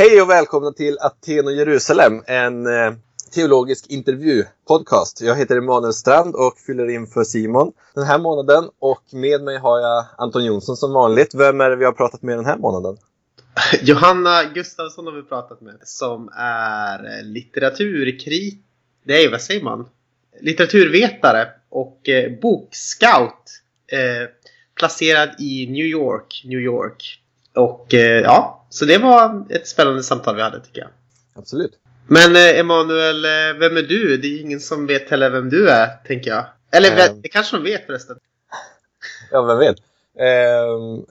Hej och välkomna till Aten och Jerusalem, en eh, teologisk intervjupodcast. Jag heter Emanuel Strand och fyller in för Simon den här månaden. Och med mig har jag Anton Jonsson som vanligt. Vem är det vi har pratat med den här månaden? Johanna Gustafsson har vi pratat med som är eh, litteraturkrit... Nej, vad säger man? Litteraturvetare och eh, bokscout. Eh, placerad i New York, New York. Och eh, ja, så det var ett spännande samtal vi hade tycker jag. Absolut. Men eh, Emanuel, eh, vem är du? Det är ingen som vet heller vem du är, tänker jag. Eller Ehm. det kanske de vet förresten. Ja, vem vet? Ehm,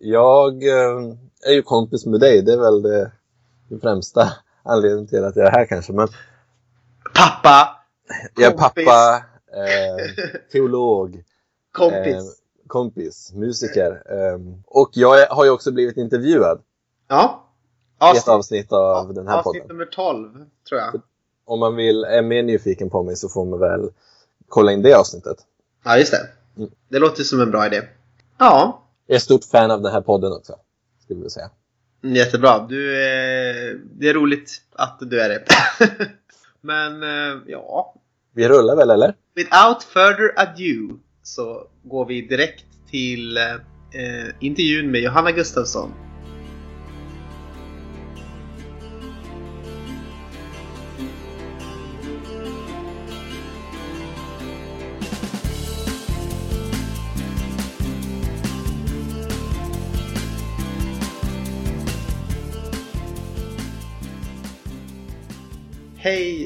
jag eh, är ju kompis med dig. Det är väl det, det främsta anledningen till att jag är här kanske. Men Pappa! jag är pappa, eh, teolog, Kompis. Kompis, musiker. Eh, och jag har ju också blivit intervjuad ja. i ett avsnitt av den här avsnitt podden. nummer 12, tror jag. Om man vill, är mer nyfiken på mig så får man väl kolla in det avsnittet. Ja, just det. Mm. Det låter som en bra idé. Ja, Jag är stort fan av den här podden också, skulle jag säga. mm, jättebra. Du, eh, det är roligt att du är det. Men eh, ja, Vi rullar väl, eller? without further ado så går vi direkt till eh, intervjun med Johanna Gustafsson.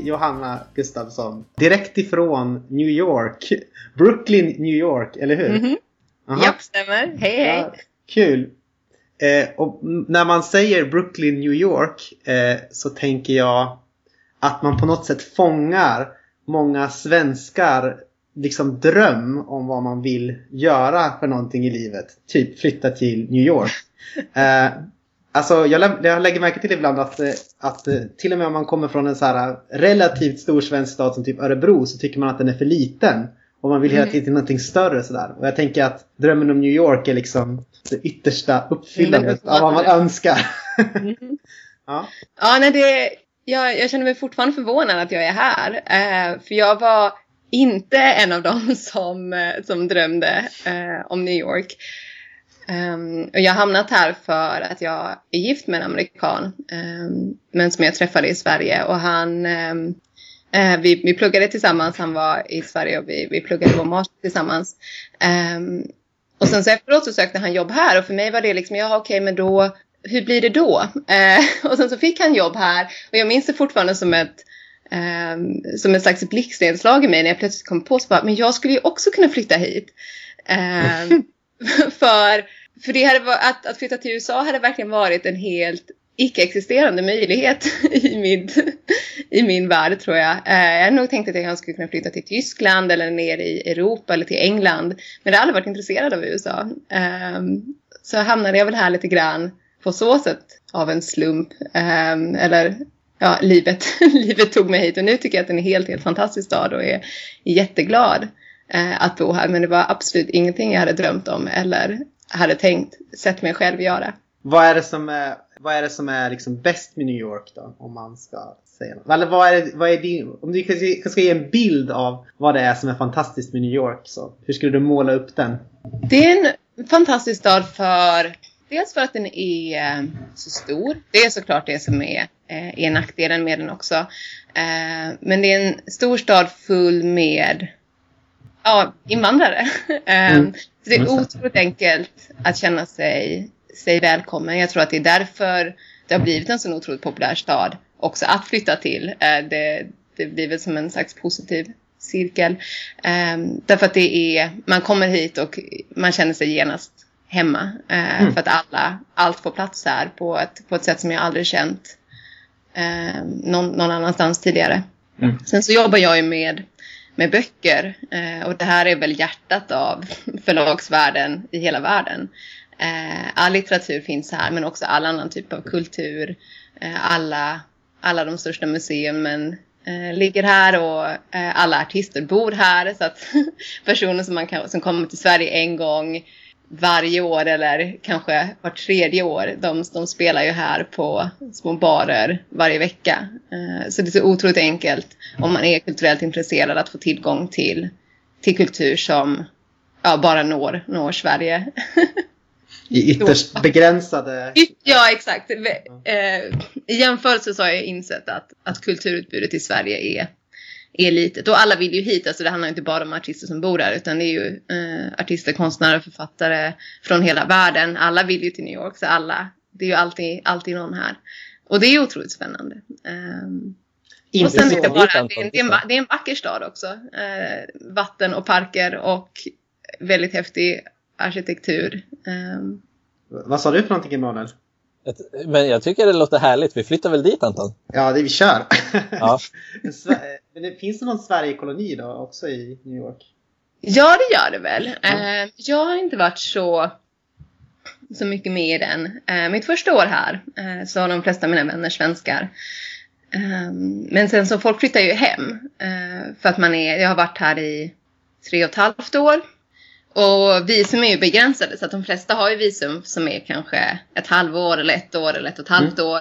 Johanna Gustafsson! Direkt ifrån New York. Brooklyn, New York, eller hur? Mhm. Aha. Japp, stämmer. Hej, hej. Ja, kul! Eh, och när man säger Brooklyn, New York eh, så tänker jag att man på något sätt fångar många svenskar liksom dröm om vad man vill göra för någonting i livet. Typ flytta till New York. Eh, alltså jag, jag lägger märke till ibland att, eh, att eh, till och med om man kommer från en så här relativt stor svensk stad som typ Örebro så tycker man att den är för liten. Och man vill hela Mm. tiden till någonting större sådär. Och jag tänker att drömmen om New York är liksom det yttersta uppfyllandet Mm, av vad man önskar. Mhm. Ja. Ja, nej, det, jag, jag känner mig fortfarande förvånad att jag är här. Eh, för jag var inte en av dem som, eh, som drömde eh, om New York. Um, och jag har hamnat här för att jag är gift med en amerikan. um, men som jag träffade i Sverige. Och han... um, uh, vi, vi pluggade tillsammans. Han var i Sverige och vi, vi pluggade vår master tillsammans. Och sen så efteråt så sökte han jobb här. Och för mig var det liksom, ja okej men då hur blir det då? Uh, och sen så fick han jobb här och jag minns det fortfarande som ett, som ett slags blixtnedslag i mig när jag plötsligt kom på så bara, men jag skulle ju också kunna flytta hit. För för det hade, att, att flytta till USA hade verkligen varit en helt icke-existerande möjlighet i min, i min värld tror jag. Eh, jag hade nog tänkt att jag skulle kunna flytta till Tyskland eller ner i Europa eller till England. Men jag har aldrig varit intresserad av USA. Ehm, så hamnade jag väl här lite grann på så sätt av en slump. Ehm, eller ja, livet, livet tog mig hit och nu tycker jag att det är en helt, helt fantastisk stad och är jätteglad att bo här. Men det var absolut ingenting jag hade drömt om eller hade tänkt sett mig själv göra. Vad är det som är, vad är, det som är liksom bäst med New York då? Om man ska säga något. Eller vad är, det, vad är din, om du ska, ska ge en bild av vad det är som är fantastiskt med New York så hur skulle du måla upp den? Det är en fantastisk stad för dels för att den är eh, så stor. Det är såklart det som är, eh, är nackdelen med den också. Eh, men det är en stor stad full med ja, invandrare. Eh, Mm. Så det är det. otroligt enkelt att känna sig, sig välkommen. Jag tror att det är därför det har blivit en så otroligt populär stad också att flytta till. Eh, det, det blir väl som en slags positiv cirkel. Um, därför att det är, man kommer hit och man känner sig genast hemma. eh, Mm. För att alla, allt får plats här på ett, på ett sätt som jag aldrig känt eh, någon, någon annanstans tidigare. Mm. Sen så jobbar jag ju med, med böcker eh, och det här är väl hjärtat av förlagsvärlden i hela världen. Eh, all litteratur finns här men också all annan typ av kultur. Eh, alla, alla de största museumen eh, ligger här och eh, alla artister bor här. Så att personer som, man kan, som kommer till Sverige en gång varje år eller kanske var tredje år. De, de spelar ju här på små barer varje vecka. Eh, så det är så otroligt enkelt om man är kulturellt intresserad att få tillgång till, till kultur som ja, bara når, når Sverige. I ytterst begränsade... Ja, exakt. Eh, I jämförelse så har jag insett att, att kulturutbudet i Sverige är, är litet. Och alla vill ju hit, alltså det handlar inte bara om artister som bor där utan det är ju eh, artister, konstnärer, författare från hela världen. Alla vill ju till New York, så alla, det är ju alltid, alltid någon här. Och det är otroligt spännande. Um, och sen är det, bara, det, är en, det, är en, det är en vacker stad också. Uh, vatten och parker och väldigt häftig arkitektur. Um, Vad sa du för någonting Emanuel? Men jag tycker det låter härligt. Vi flyttar väl dit Anton? Ja, det vi kör. Ja. Men det, finns det någon Sverigekoloni då också i New York? Ja, det gör det väl. Mm. Jag har inte varit så, så mycket med i den. Eh, mitt första år här eh, så har de flesta av mina vänner svenskar. Ehm, men sen så folk flyttar ju hem. För att man är, jag har varit här i tre och ett halvt år. Och visum är ju begränsade så att de flesta har ju visum som är kanske ett halvår eller ett år eller ett och ett halvt mm. år.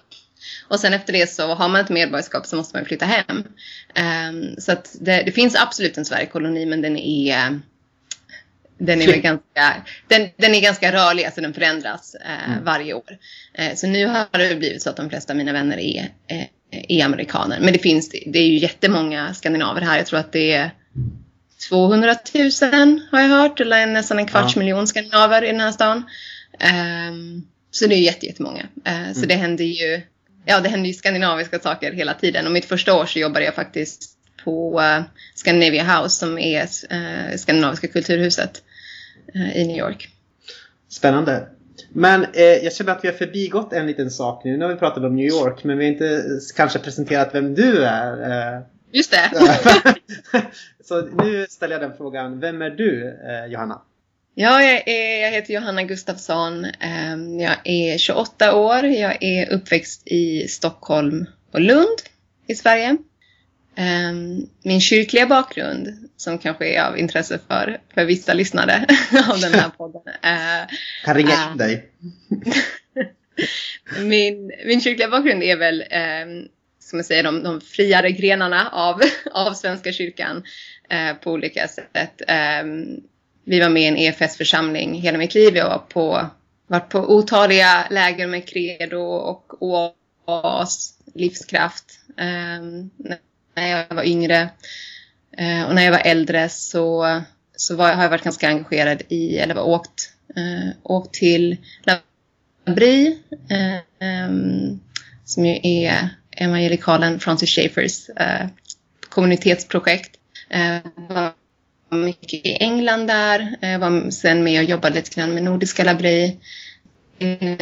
Och sen efter det så har man ett medborgarskap så måste man flytta hem. Um, så att det, det, finns absolut en Sverigekoloni men den är den är, ganska, den, den är ganska rörlig, alltså den förändras eh, mm. varje år. Eh, så nu har det blivit så att de flesta av mina vänner är, eh, är amerikaner. Men det finns, det är ju jättemånga skandinaver här. Jag tror att det är 200 000 har jag hört, eller nästan en kvarts ja. miljon skandinaver i den här stan. Um, så det är jättemånga. Uh, så mm. det händer ju ja, det händer ju skandinaviska saker hela tiden. Och mitt första år så jobbade jag faktiskt på uh, Scandinavia House som är uh, skandinaviska kulturhuset uh, i New York. Spännande. Men eh, jag känner att vi har förbigått en liten sak nu. Nu har vi pratat om New York men vi har inte kanske presenterat vem du är. Just det. Så nu ställer jag den frågan. Vem är du, eh, Johanna? Ja, jag, är, jag heter Johanna Gustafsson. Ehm, jag är 28 år. Jag är uppväxt i Stockholm och Lund i Sverige. Ehm, min kyrkliga bakgrund, som kanske är av intresse för, för vissa lyssnare av den här podden. kan ringa in dig. min, min kyrkliga bakgrund är väl ehm, ska man säga, de, de friare grenarna av, av Svenska kyrkan eh, på olika sätt. Eh, vi var med i en EFS-församling hela mitt liv. Jag var på, varit på otaliga läger med Credo och OAS, Livskraft, eh, när jag var yngre. Eh, och när jag var äldre så, så var, har jag varit ganska engagerad i, eller var åkt, eh, åkt till Labri, eh, ehm, som ju är evangelikalen Francis Schaeffers eh, kommunitetsprojekt. Eh, var mycket i England där, eh, var sen med och jobbade lite grann med Nordiska Labri.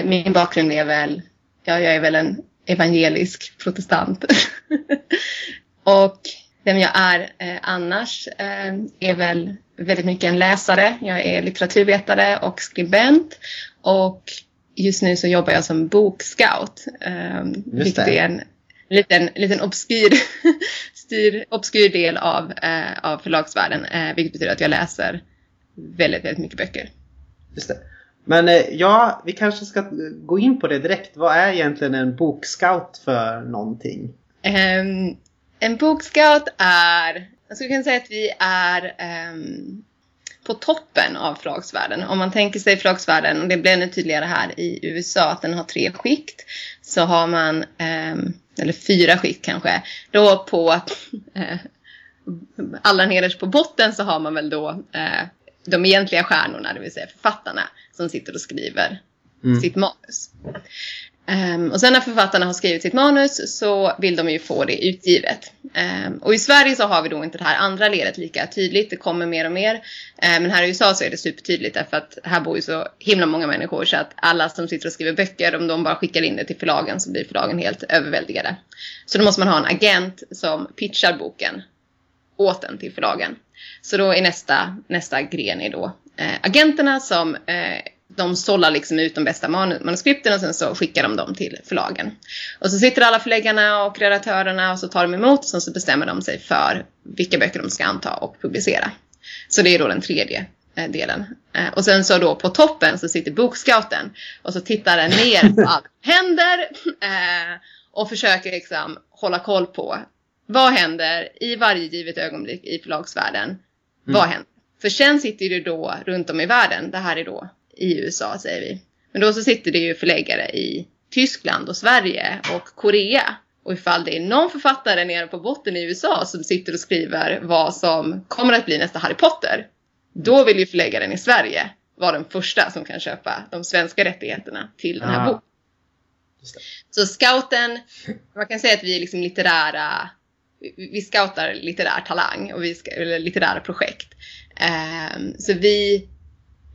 Min bakgrund är väl, ja, jag är väl en evangelisk protestant. och vem jag är eh, annars eh, är väl väldigt mycket en läsare. Jag är litteraturvetare och skribent. Och just nu så jobbar jag som bokscout. Eh, vilket är en liten, liten obskyr, styr, obskyr del av, eh, av förlagsvärlden. Eh, vilket betyder att jag läser väldigt, väldigt mycket böcker. Just det. Men eh, ja, vi kanske ska gå in på det direkt. Vad är egentligen en bokscout för någonting? Um, en bokscout är, jag skulle kunna säga att vi är um, på toppen av förlagsvärlden. Om man tänker sig förlagsvärlden, och det blir ännu tydligare här i USA, att den har tre skikt. Så har man um, eller fyra skikt kanske. Då på eh, allra nederst på botten så har man väl då eh, de egentliga stjärnorna, det vill säga författarna som sitter och skriver mm. sitt manus. Um, och sen när författarna har skrivit sitt manus så vill de ju få det utgivet. Um, och i Sverige så har vi då inte det här andra ledet lika tydligt, det kommer mer och mer. Um, men här i USA så är det supertydligt därför att här bor ju så himla många människor så att alla som sitter och skriver böcker, om de bara skickar in det till förlagen så blir förlagen helt överväldigade. Så då måste man ha en agent som pitchar boken åt den till förlagen. Så då är nästa, nästa gren är då eh, agenterna som eh, de sållar liksom ut de bästa manuskripten och sen så skickar de dem till förlagen. Och så sitter alla förläggarna och redaktörerna och så tar de emot och sen så bestämmer de sig för vilka böcker de ska anta och publicera. Så det är då den tredje eh, delen. Eh, och sen så då på toppen så sitter bokscouten och så tittar den ner på allt som händer eh, och försöker liksom hålla koll på vad händer i varje givet ögonblick i förlagsvärlden. Mm. Vad händer? För sen sitter det då runt om i världen, det här är då i USA säger vi. Men då så sitter det ju förläggare i Tyskland och Sverige och Korea. Och ifall det är någon författare nere på botten i USA som sitter och skriver vad som kommer att bli nästa Harry Potter. Då vill ju förläggaren i Sverige vara den första som kan köpa de svenska rättigheterna till den här ah. boken. Så scouten, man kan säga att vi är liksom litterära, vi scoutar litterär talang och vi eller litterära projekt. Um, så vi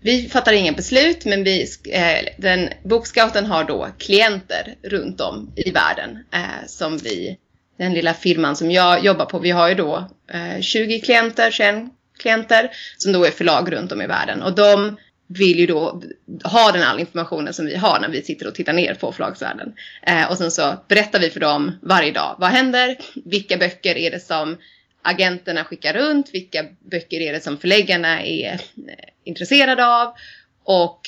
vi fattar inga beslut, men vi, eh, den, Bokscouten har då klienter runt om i världen eh, som vi, den lilla firman som jag jobbar på, vi har ju då eh, 20 klienter, 21 klienter som då är förlag runt om i världen och de vill ju då ha den all informationen som vi har när vi sitter och tittar ner på förlagsvärlden. Eh, och sen så berättar vi för dem varje dag, vad händer? Vilka böcker är det som agenterna skickar runt, vilka böcker är det som förläggarna är eh, intresserade av och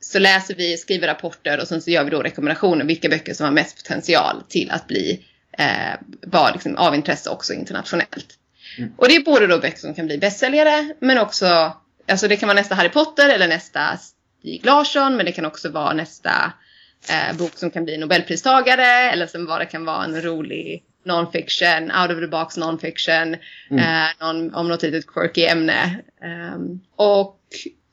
så läser vi, skriver rapporter och sen så gör vi då rekommendationer vilka böcker som har mest potential till att bli eh, vara liksom av intresse också internationellt. Mm. Och det är både då böcker som kan bli bästsäljare men också, alltså det kan vara nästa Harry Potter eller nästa Stig Larsson men det kan också vara nästa eh, bok som kan bli nobelpristagare eller som bara kan vara en rolig non-fiction, out of the box non-fiction, mm. eh, någon, om något litet quirky ämne. Um, och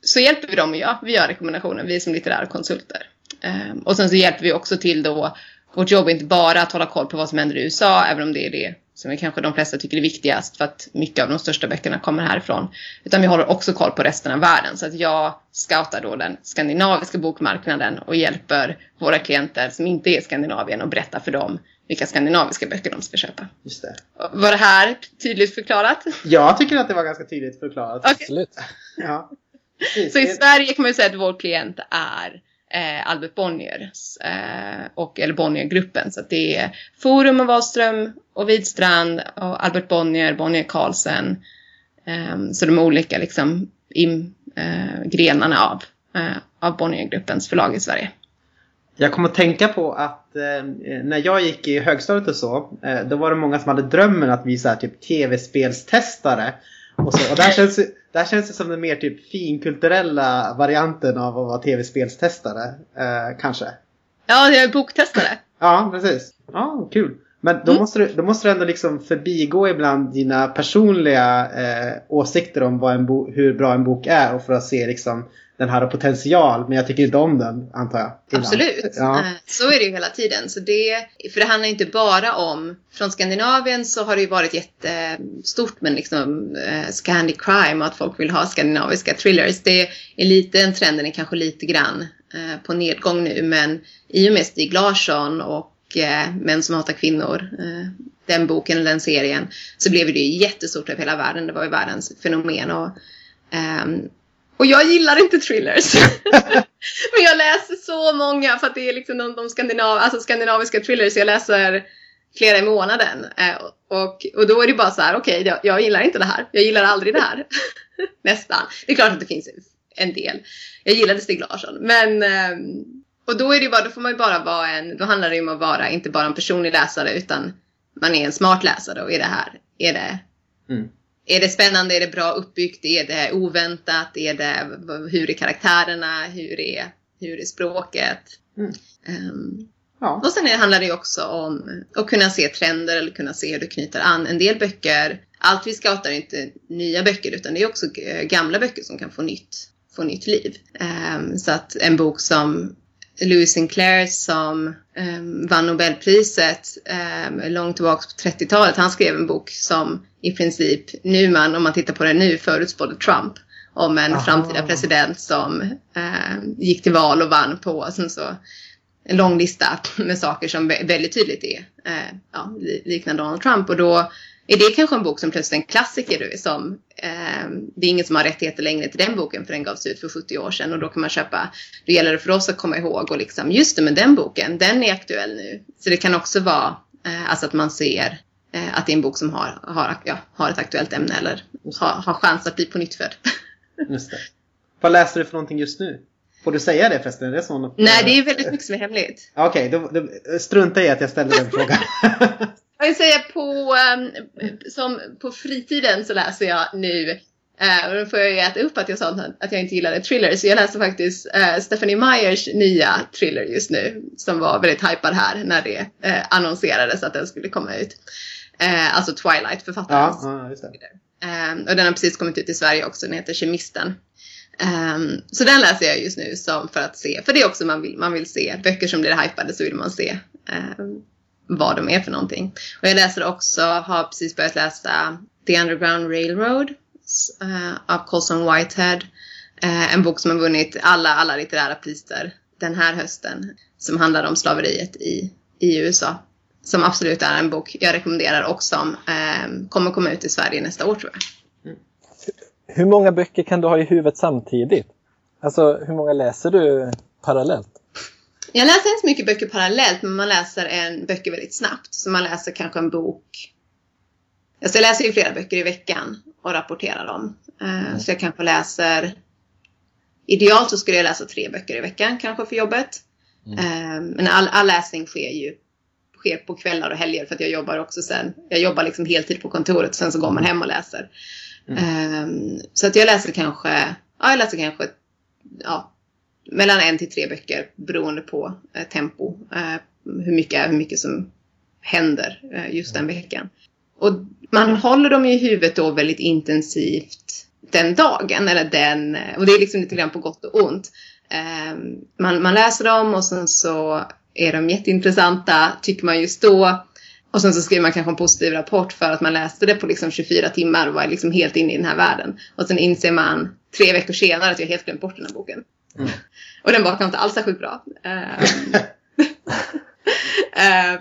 så hjälper vi dem, ja, vi gör rekommendationer, vi som litterära konsulter. Um, och sen så hjälper vi också till då, vårt jobb är inte bara att hålla koll på vad som händer i USA, även om det är det som är kanske de flesta tycker är viktigast för att mycket av de största böckerna kommer härifrån. Utan vi håller också koll på resten av världen så att jag scoutar då den skandinaviska bokmarknaden och hjälper våra klienter som inte är i Skandinavien och berättar för dem vilka skandinaviska böcker de ska köpa. Just det. Var det här tydligt förklarat? Jag tycker att det var ganska tydligt förklarat. Okay. Absolut. ja. Så i Sverige kan man ju säga att vår klient är eh, Albert Bonnier eh, och, eller Bonniergruppen. Så det är Forum och Wahlström och Widstrand och Albert Bonnier, Bonnier Carlsen. Eh, så de olika liksom, im, eh, grenarna av, eh, av Bonniergruppens förlag i Sverige. Jag kommer att tänka på att när jag gick i högstadiet och så, eh, då var det många som hade drömmen att bli så här, typ tv-spelstestare. Och, så, och där, känns, där känns det som den mer typ finkulturella varianten av att vara tv-spelstestare. Eh, kanske. Ja, jag är boktestare. ja, precis. Ja, kul. Men då, mm. måste du, då måste du ändå liksom förbigå ibland dina personliga eh, åsikter om en bo, hur bra en bok är och för att se liksom den har potential men jag tycker inte om den antar jag. Innan. Absolut, ja. Eh, så är det ju hela tiden. Så det, för det handlar inte bara om, från Skandinavien så har det ju varit jättestort med liksom eh, Scandi crime och att folk vill ha skandinaviska thrillers. Det är lite, den trenden är kanske lite grann eh, på nedgång nu men i och med Stig Larsson och eh, Män som hatar kvinnor, eh, den boken och den serien, så blev det ju jättestort över hela världen. Det var ju världens fenomen. Och, um, och jag gillar inte thrillers. Men jag läser så många för att det är liksom de, de skandinav, alltså skandinaviska thrillers. Jag läser flera i månaden. Eh, och, och då är det bara så här, okej, okay, jag, jag, gillar inte det här. Jag gillar aldrig det här. Nästan. Det är klart att det finns en del. Jag gillade Stig Larsson. Men, eh, och då är det bara, då får man bara vara en, då handlar det om att vara inte bara en personlig läsare utan man är en smart läsare och är det här, är det mm. Är det spännande? Är det bra uppbyggt? Är det oväntat? Är det, hur är karaktärerna? Hur är, hur är språket? Mm. Um, ja. Och sen handlar det också om att kunna se trender eller kunna se hur det knyter an. En del böcker, allt vi scoutar är inte nya böcker utan det är också gamla böcker som kan få nytt, få nytt liv. Um, så att en bok som Louis Sinclair som um, vann Nobelpriset um, långt tillbaka på 30-talet. Han skrev en bok som i princip nu man, om man tittar på det nu, förutspådde Trump om en Aha. framtida president som uh, gick till val och vann på sen så en lång lista med saker som väldigt tydligt är uh, ja, liknar Donald Trump och då är det kanske en bok som plötsligt är en klassiker som eh, det är ingen som har rättigheter längre till den boken för den gavs ut för 70 år sedan och då kan man köpa, då gäller det för oss att komma ihåg och liksom just det men den boken, den är aktuell nu. Så det kan också vara eh, alltså att man ser eh, att det är en bok som har, har, ja, har ett aktuellt ämne eller har, har chans att bli på nytt född. Just det. Vad läser du för någonting just nu? Får du säga det förresten? Det så något? Nej, det är väldigt mycket som är hemligt. Okej, då, då strunta i att jag ställde den frågan. Jag vill säga på, um, som på fritiden så läser jag nu Uh, och då får jag äta upp att jag sa att jag inte gillade thriller. Så jag läste faktiskt uh, Stephanie Meyers nya thriller just nu. Som var väldigt hypad här när det uh, annonserades att den skulle komma ut. alltså Twilight, författarens. Ja. Um, och den har precis kommit ut i Sverige också. Den heter Kemisten. Um, så den läser jag just nu som för att se. För det är också man vill, man vill se. Böcker som blir hypade så vill man se um, vad de är för någonting. Och jag läser också, har precis börjat läsa The Underground Railroad uh, av Colson Whitehead. Uh, en bok som har vunnit alla, alla litterära priser den här hösten. Som handlar om slaveriet i, i USA. Som absolut är en bok jag rekommenderar och som uh, kommer komma ut i Sverige nästa år tror jag. Mm. Hur många böcker kan du ha i huvudet samtidigt? Alltså hur många läser du parallellt? Jag läser inte så mycket böcker parallellt men man läser en böcker väldigt snabbt. Så man läser kanske en bok. Alltså jag läser ju flera böcker i veckan och rapporterar dem. Mm. Så jag kanske läser Idealt så skulle jag läsa tre böcker i veckan kanske för jobbet. Mm. Eh, men all, all läsning sker ju sker på kvällar och helger för att jag jobbar också sen. Jag jobbar liksom heltid på kontoret och sen så går man hem och läser. Mm. Um, så att jag läser kanske, ja jag läser kanske, ja, mellan en till tre böcker beroende på eh, tempo. Eh, hur, mycket, hur mycket som händer eh, just den veckan. Och man håller dem i huvudet då väldigt intensivt den dagen. Eller den, och det är liksom lite grann på gott och ont. Ehm, man, man läser dem och sen så är de jätteintressanta tycker man just då. Och sen så skriver man kanske en positiv rapport för att man läste det på liksom 24 timmar och var liksom helt inne i den här världen. Och sen inser man tre veckor senare att jag helt glömt bort den här boken. Mm. och den kanske inte alls särskilt bra. Um,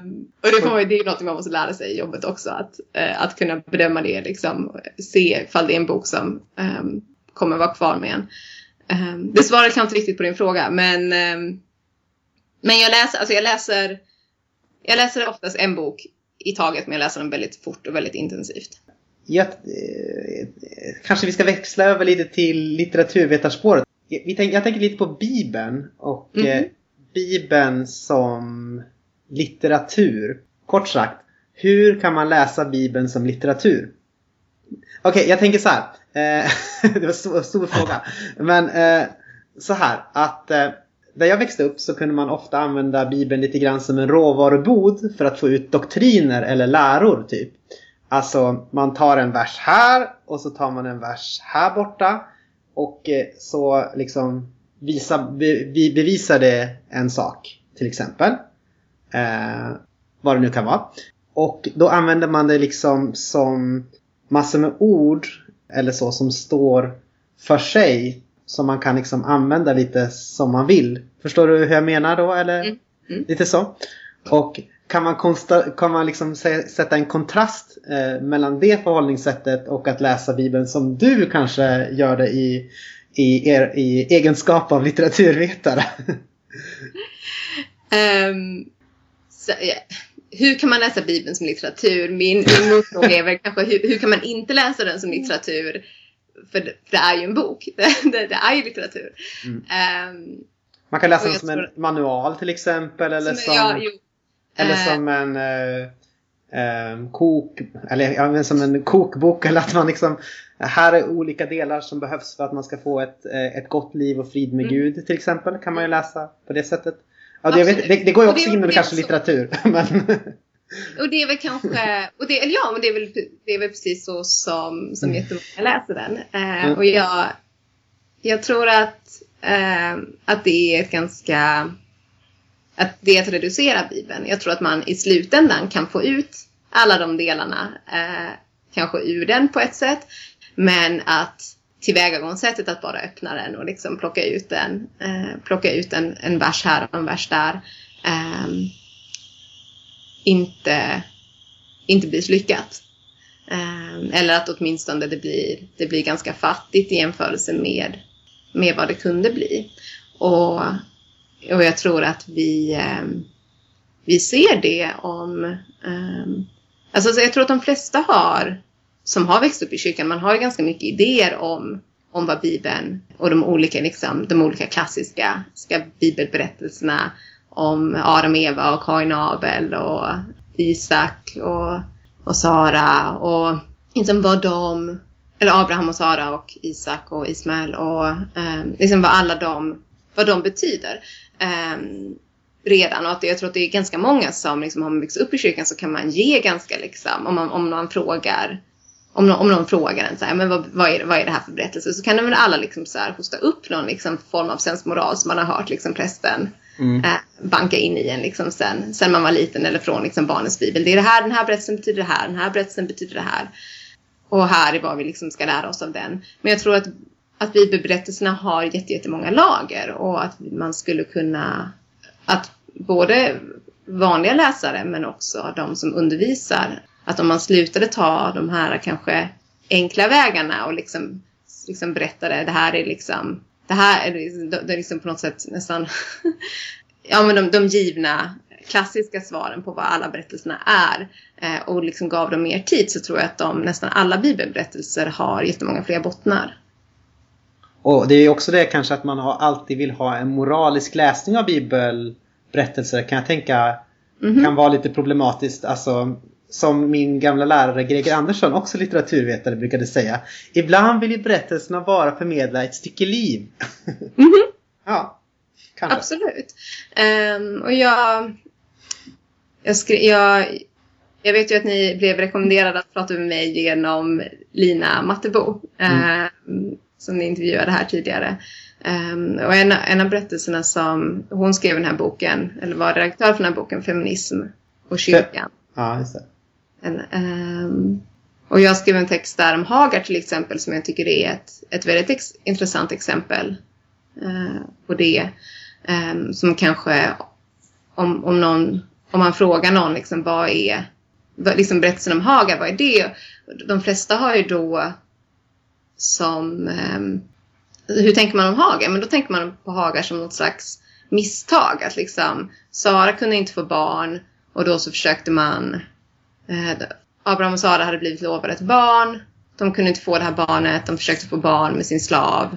um, och det, får, det är något man måste lära sig i jobbet också. Att, uh, att kunna bedöma det, liksom, se ifall det är en bok som um, kommer vara kvar med en. Um, det svarar kanske inte riktigt på din fråga men, men jag läser, alltså jag läser jag läser oftast en bok i taget men jag läser den väldigt fort och väldigt intensivt. Jag, eh, kanske vi ska växla över lite till litteraturvetarspåret. Jag, jag tänker lite på Bibeln och mm eh, Bibeln som litteratur. Kort sagt, hur kan man läsa Bibeln som litteratur? Okej, okay, jag tänker så här. Eh, det var en stor, stor fråga. Men eh, så här att eh, där jag växte upp så kunde man ofta använda Bibeln lite grann som en råvarubod för att få ut doktriner eller läror typ. Alltså man tar en vers här och så tar man en vers här borta och eh, så liksom visa, vi bevisar det en sak till exempel. Eh, vad det nu kan vara. Och då använder man det liksom som massor med ord eller så som står för sig som man kan liksom använda lite som man vill. Förstår du hur jag menar då? Eller? Mm. Mm. Lite så. Och kan man, konsta- kan man liksom sätta en kontrast eh, mellan det förhållningssättet och att läsa Bibeln som du kanske gör det i, i, er, i egenskap av litteraturvetare? um, så, yeah. Hur kan man läsa Bibeln som litteratur? Min, min motfråga är väl kanske hur, hur kan man inte läsa den som litteratur? för det, för det är ju en bok. Det, det, det är ju litteratur. Mm. Um, man kan läsa den som en manual till exempel. Eller som, som ja, eller uh, som en uh, um, kok, eller ja, som en kokbok. Eller att man liksom, här är olika delar som behövs för att man ska få ett, ett gott liv och frid med mm. Gud till exempel. Kan man ju läsa på det sättet. Ja, det, vet, det, det går ju också in under kanske litteratur. Men och det är väl kanske, och det, eller ja, men det är väl, det är väl precis så som, som mm. jättemånga läser den. Eh, mm. Och jag, jag tror att, eh, att det är ett ganska, att det är att reducera Bibeln. Jag tror att man i slutändan kan få ut alla de delarna, eh, kanske ur den på ett sätt. Men att tillvägagångssättet att bara öppna den och liksom plocka ut den, eh, plocka ut en, en vers här och en vers där. eh, inte, inte blir lyckat. Ehm, eller att åtminstone det blir, det blir ganska fattigt i jämförelse med, med vad det kunde bli. Och, och jag tror att vi, eh, vi ser det om... Eh, alltså jag tror att de flesta har, som har växt upp i kyrkan, man har ganska mycket idéer om, om vad Bibeln och de olika, liksom, de olika klassiska ska bibelberättelserna om Adam, och Eva och Kain och Abel och Isak och, och Sara och liksom vad de, eller Abraham och Sara och Isak och Ismael och eh, liksom vad alla de, vad de betyder. Eh, redan och att jag tror att det är ganska många som liksom har växt upp i kyrkan så kan man ge ganska liksom om man, om man frågar om någon, om någon frågar en så här, men vad, vad, är, vad är det här för berättelse? Så kan de väl alla liksom så här hosta upp någon liksom form av sensmoral som man har hört liksom prästen mm. eh, banka in i en liksom sen, sen man var liten eller från liksom barnens bibel. Det är det här, den här berättelsen betyder det här, den här berättelsen betyder det här. Och här är vad vi liksom ska lära oss av den. Men jag tror att, att bibelberättelserna har jättemånga lager och att man skulle kunna, att både vanliga läsare men också de som undervisar att om man slutade ta de här kanske enkla vägarna och liksom, liksom berättade det här är liksom det här är, liksom, det är liksom på något sätt nästan ja, men de, de givna klassiska svaren på vad alla berättelserna är eh, och liksom gav dem mer tid så tror jag att de, nästan alla bibelberättelser har jättemånga fler bottnar. Och det är också det kanske att man har, alltid vill ha en moralisk läsning av bibelberättelser kan jag tänka mm -hmm. kan vara lite problematiskt. Alltså som min gamla lärare Greger Andersson, också litteraturvetare, brukade säga. Ibland vill ju berättelserna bara förmedla ett stycke liv. Mm -hmm. ja, kanske. Absolut. Um, och jag, jag, skri, jag, jag vet ju att ni blev rekommenderade att prata med mig genom Lina Mattebo. Mm. Um, som ni intervjuade här tidigare. Um, och en, en av berättelserna som hon skrev i den här boken, eller var redaktör för den här boken, Feminism och kyrkan. Ja, just det. En, um, och jag skrev en text där om Hagar till exempel som jag tycker är ett, ett väldigt ex intressant exempel uh, på det. Um, som kanske om, om, någon, om man frågar någon liksom, vad är liksom berättelsen om Hagar, vad är det? De flesta har ju då som ehm, hur tänker man om Hagar? Men då tänker man på Hagar som något slags misstag. Att liksom Sara kunde inte få barn och då så försökte man Eh, Abraham och Sara hade blivit lovade ett barn. De kunde inte få det här barnet. De försökte få barn med sin slav.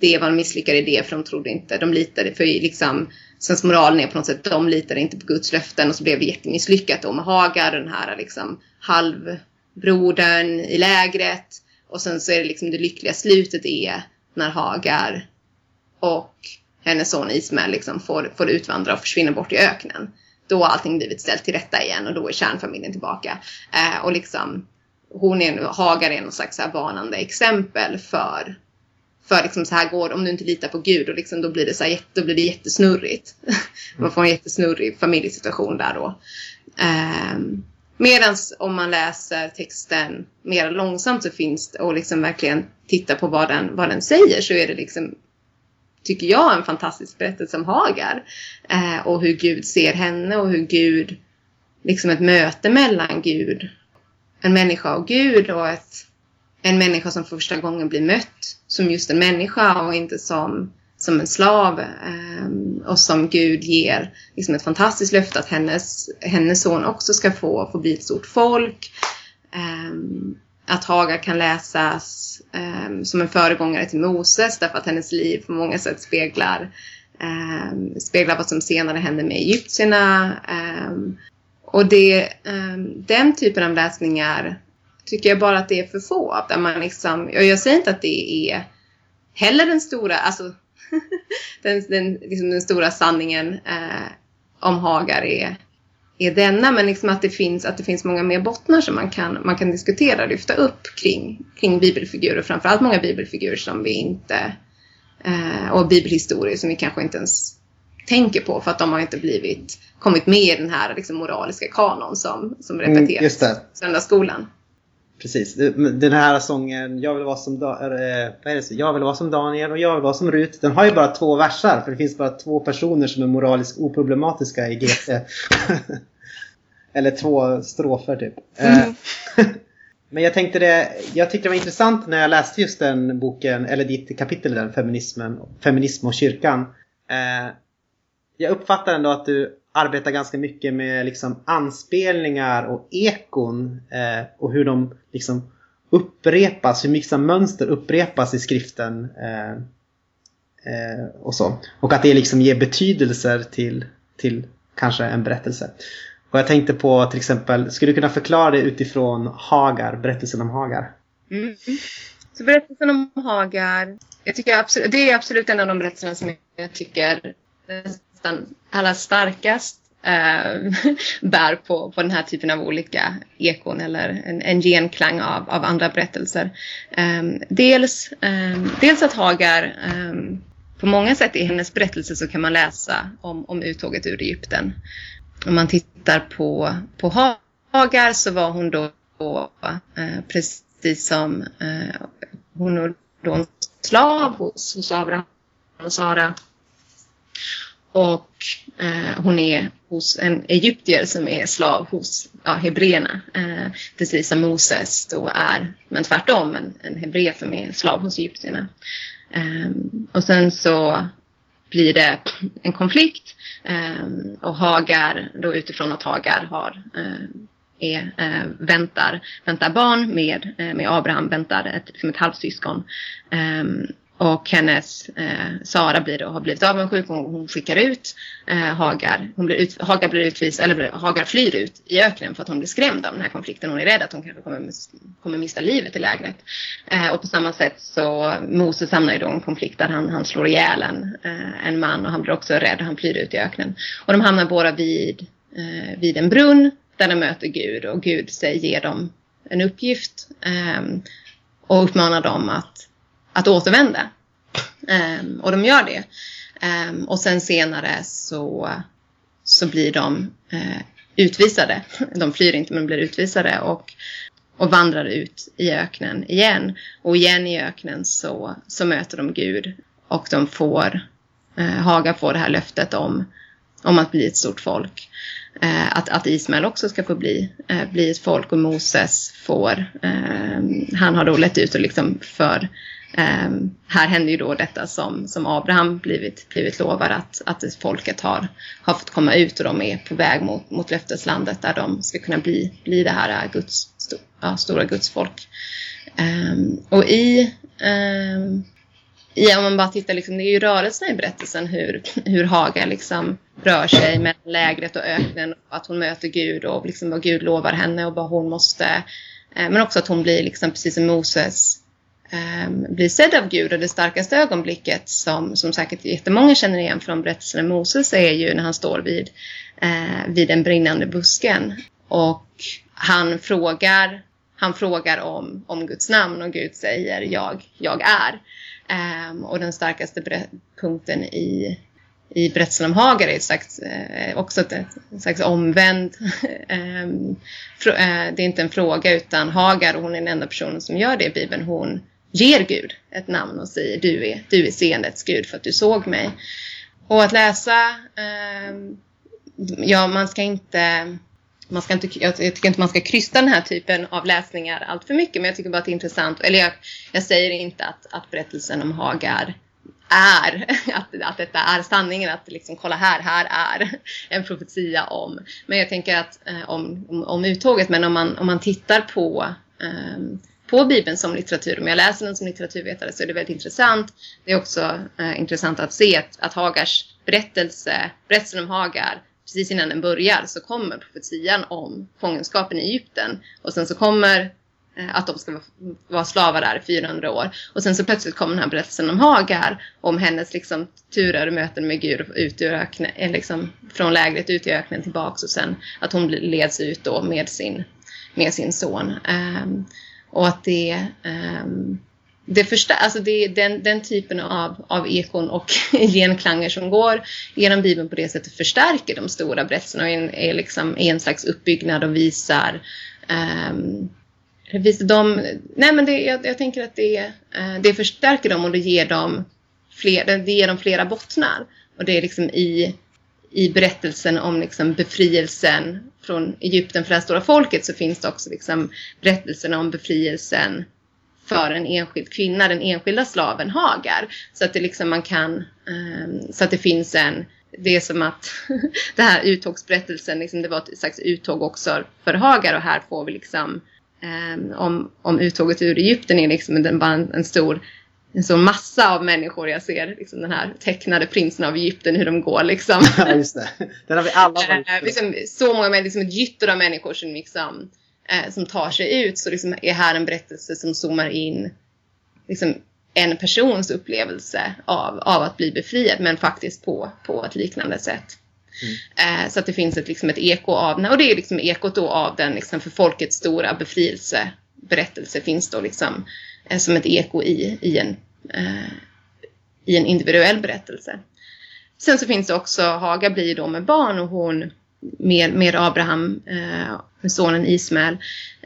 Det var en misslyckad idé för de trodde inte. De litade för liksom sensmoralen är på något sätt de litade inte på Guds löften och så blev det jättemisslyckat då med Hagar, den här liksom halvbrodern i lägret. Och sen så är det liksom det lyckliga slutet är när Hagar och hennes son Ismael liksom får, får utvandra och försvinna bort i öknen då har allting blivit ställt till rätta igen och då är kärnfamiljen tillbaka. Eh, och liksom, hon är, Hagar är någon slags här varnande exempel för, för liksom så här går om du inte litar på Gud och liksom, då blir det så här, då blir det jättesnurrigt. man får en jättesnurrig familjesituation där då. Eh, Medan om man läser texten mer långsamt så finns det och liksom verkligen tittar på vad den, vad den säger så är det liksom tycker jag, en fantastisk berättelse om Hagar. Eh, och hur Gud ser henne och hur Gud, liksom ett möte mellan Gud, en människa och Gud och ett, en människa som första gången blir mött som just en människa och inte som, som en slav. Eh, och som Gud ger liksom ett fantastiskt löfte att hennes, hennes son också ska få, få bli ett stort folk. Eh, att Hagar kan läsas ehm, som en föregångare till Moses därför att hennes liv på många sätt speglar, ehm, speglar vad som senare hände med egyptierna. Ehm, och det, den typen av läsningar tycker jag bara att det är för få av. Där man liksom, jag säger inte att det är heller den stora, alltså den, den, liksom den stora sanningen eh, om Hagar är är denna, men liksom att, det finns, att det finns många mer bottnar som man kan, man kan diskutera och lyfta upp kring, kring bibelfigurer. Framförallt många bibelfigurer som vi inte, eh, och bibelhistorier som vi kanske inte ens tänker på för att de har inte blivit, kommit med i den här liksom, moraliska kanon som, som mm, repeteras mm, i söndagsskolan. Precis. Den här sången Jag vill vara som, da äh, jag vill vara som Daniel och jag vill vara som Rut. Den har ju bara två versar för det finns bara två personer som är moraliskt oproblematiska i GT. Eller två strofer typ. Mm. Men jag tänkte det, jag tyckte det var intressant när jag läste just den boken, eller ditt kapitel där, feminismen, feminism och kyrkan. Eh, jag uppfattar ändå att du arbetar ganska mycket med liksom anspelningar och ekon eh, och hur de liksom upprepas, hur mycket mönster upprepas i skriften. Eh, eh, och så. Och att det liksom ger betydelser till, till kanske en berättelse. Och jag tänkte på till exempel, skulle du kunna förklara det utifrån Hagar, berättelsen om Hagar? Mm. Så berättelsen om Hagar, jag tycker absolut, det är absolut en av de berättelserna som jag tycker nästan allra starkast eh, bär på, på den här typen av olika ekon eller en, en genklang av, av andra berättelser. Eh, dels, ehm, dels att Hagar, ehm, på många sätt i hennes berättelse så kan man läsa om, om uttåget ur Egypten. Om man tittar på, på Hagar så var hon då, eh, precis som eh, hon var då en slav hos, hos Abraham och Sara. Och eh, hon är hos en egyptier som är slav hos ja, hebreerna. Eh, precis som Moses då är, men tvärtom, en, en hebré som är slav hos egyptierna. Eh, och sen så blir det en konflikt eh, och Hagar, då utifrån att Hagar har eh, är, äh, väntar, väntar barn med, äh, med Abraham, väntar ett, liksom ett halvsyskon. Ähm, och hennes, eh, Sara blir då, har blivit avundsjuk och hon skickar ut eh, Hagar. Hon blir ut, Hagar blir utvis, eller Hagar flyr ut i öknen för att hon blir skrämd av den här konflikten. Hon är rädd att hon kanske kommer, kommer mista livet i lägret. Eh, och på samma sätt så Moses hamnar i då en konflikt där han, han slår ihjäl en, eh, en man och han blir också rädd och han flyr ut i öknen. Och de hamnar båda vid, eh, vid en brunn där de möter Gud och Gud säger, ger dem en uppgift eh, och uppmanar dem att att återvända. Um, och de gör det. Um, och sen senare så, så blir de uh, utvisade. De flyr inte men blir utvisade och, och vandrar ut i öknen igen. Och igen i öknen så, så möter de Gud och de får, eh, uh, Haga får det här löftet om, om att bli ett stort folk. Uh, att, att Ismael också ska få bli, uh, bli ett folk och Moses får, uh, han har då lett ut och liksom för Ehm, här händer ju då detta som, som Abraham blivit, blivit lovad att, att folket har, har fått komma ut och de är på väg mot, mot löfteslandet där de ska kunna bli, bli det här äh, Guds, ja, stora gudsfolk. Um, ehm, och i, um, i, om man bara tittar, liksom, det är ju rörelserna i berättelsen hur, hur Haga liksom rör sig mellan lägret och öknen och att hon möter Gud och liksom vad Gud lovar henne och vad hon måste, eh, men också att hon blir liksom precis som Moses eh, blir sedd av Gud och det starkaste ögonblicket som, som säkert jättemånga känner igen från berättelsen om Moses är ju när han står vid, eh, vid den brinnande busken och han frågar, han frågar om, om Guds namn och Gud säger jag, jag är. Eh, och den starkaste punkten i, i berättelsen om Hagar är ett slags, eh, också ett, ett slags omvänd... Ehm, eh, det är inte en fråga utan Hagar, och hon är den enda personen som gör det i Bibeln, hon ger Gud ett namn och säger du är, du är seendets Gud för att du såg mig. Och att läsa, eh, ja man ska inte, man ska inte, jag tycker inte man ska krysta den här typen av läsningar allt för mycket men jag tycker bara att det är intressant, eller jag, jag säger inte att, att berättelsen om Hagar är, att, att detta är sanningen, att liksom kolla här, här är en profetia om. Men jag tänker att eh, om, om, om uttåget, men om man, om man tittar på eh, på Bibeln som litteratur. Om jag läser den som litteraturvetare så är det väldigt intressant. Det är också eh, intressant att se att, att Hagars berättelse, berättelsen om Hagar, precis innan den börjar så kommer profetian om fångenskapen i Egypten. Och sen så kommer eh, att de ska vara slavar där i 400 år. Och sen så plötsligt kommer den här berättelsen om Hagar, om hennes liksom, turer och möten med Gud ut ur öknen, eh, liksom, från lägret ut i öknen tillbaks och sen att hon leds ut då med sin, med sin son. Ehm, och att det, um, det, förstär, alltså det den, den typen av, av ekon och genklanger som går genom Bibeln på det sättet förstärker de stora berättelserna och är, är liksom en slags uppbyggnad och visar ehm, um, de, nej men det, jag, jag tänker att det, eh, det förstärker dem och det ger dem, fler, det ger dem flera bottnar. Och det är liksom i, i berättelsen om liksom befrielsen från Egypten för det här stora folket så finns det också liksom berättelserna om befrielsen för en enskild kvinna, den enskilda slaven Hagar. Så att det liksom man kan, ehm, så att det finns en, det är som att det här uttågsberättelsen, liksom det var ett slags uttåg också för Hagar och här får vi liksom ehm, om, om uttåget ur Egypten är liksom bara en, en stor en stor massa av människor. Jag ser liksom den här tecknade prinsen av Egypten, hur de går liksom. Ja, just det. Den har vi alla varit Eh, liksom, så många människor, liksom ett gytter av människor som, liksom, eh, som tar sig ut. Så liksom är här en berättelse som zoomar in liksom, en persons upplevelse av, av att bli befriad, men faktiskt på, på ett liknande sätt. Eh, så att det finns ett, liksom, ett eko av och det är liksom ekot då av den liksom, för folkets stora befrielseberättelse finns då liksom eh, som ett eko i, i, en, eh, i en individuell berättelse. Sen så finns det också, Haga blir då med barn och hon med, med Abraham, eh, med sonen Ismael.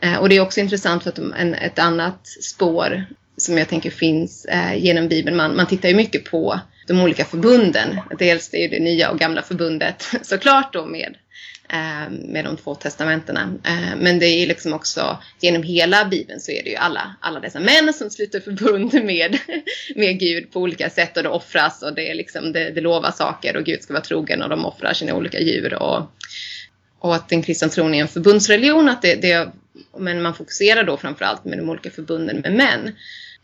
Eh, och det är också intressant för att de, en, ett annat spår som jag tänker finns eh, genom Bibeln. Man, man tittar ju mycket på de olika förbunden. Dels det är det nya och gamla förbundet såklart då med, Eh, med de två testamentena. Eh, men det är liksom också genom hela Bibeln så är det ju alla, alla dessa män som sluter förbund med, med Gud på olika sätt och det offras och det, är liksom, det, det lovar saker och Gud ska vara trogen och de offrar sina olika djur. Och, och att den kristna tron är en förbundsreligion, att det, det, men man fokuserar då framförallt med de olika förbunden med män.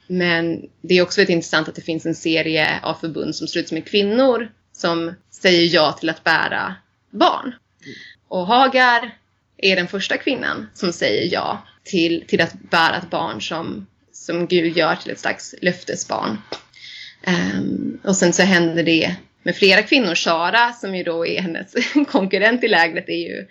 Men det är också väldigt intressant att det finns en serie av förbund som sluts med kvinnor som säger ja till att bära barn. Och Hagar är den första kvinnan som säger ja till, till att bära ett barn som, som Gud gör till ett slags löftesbarn. Um, och sen så händer det med flera kvinnor. Sara, som ju då är hennes konkurrent i lägret, är ju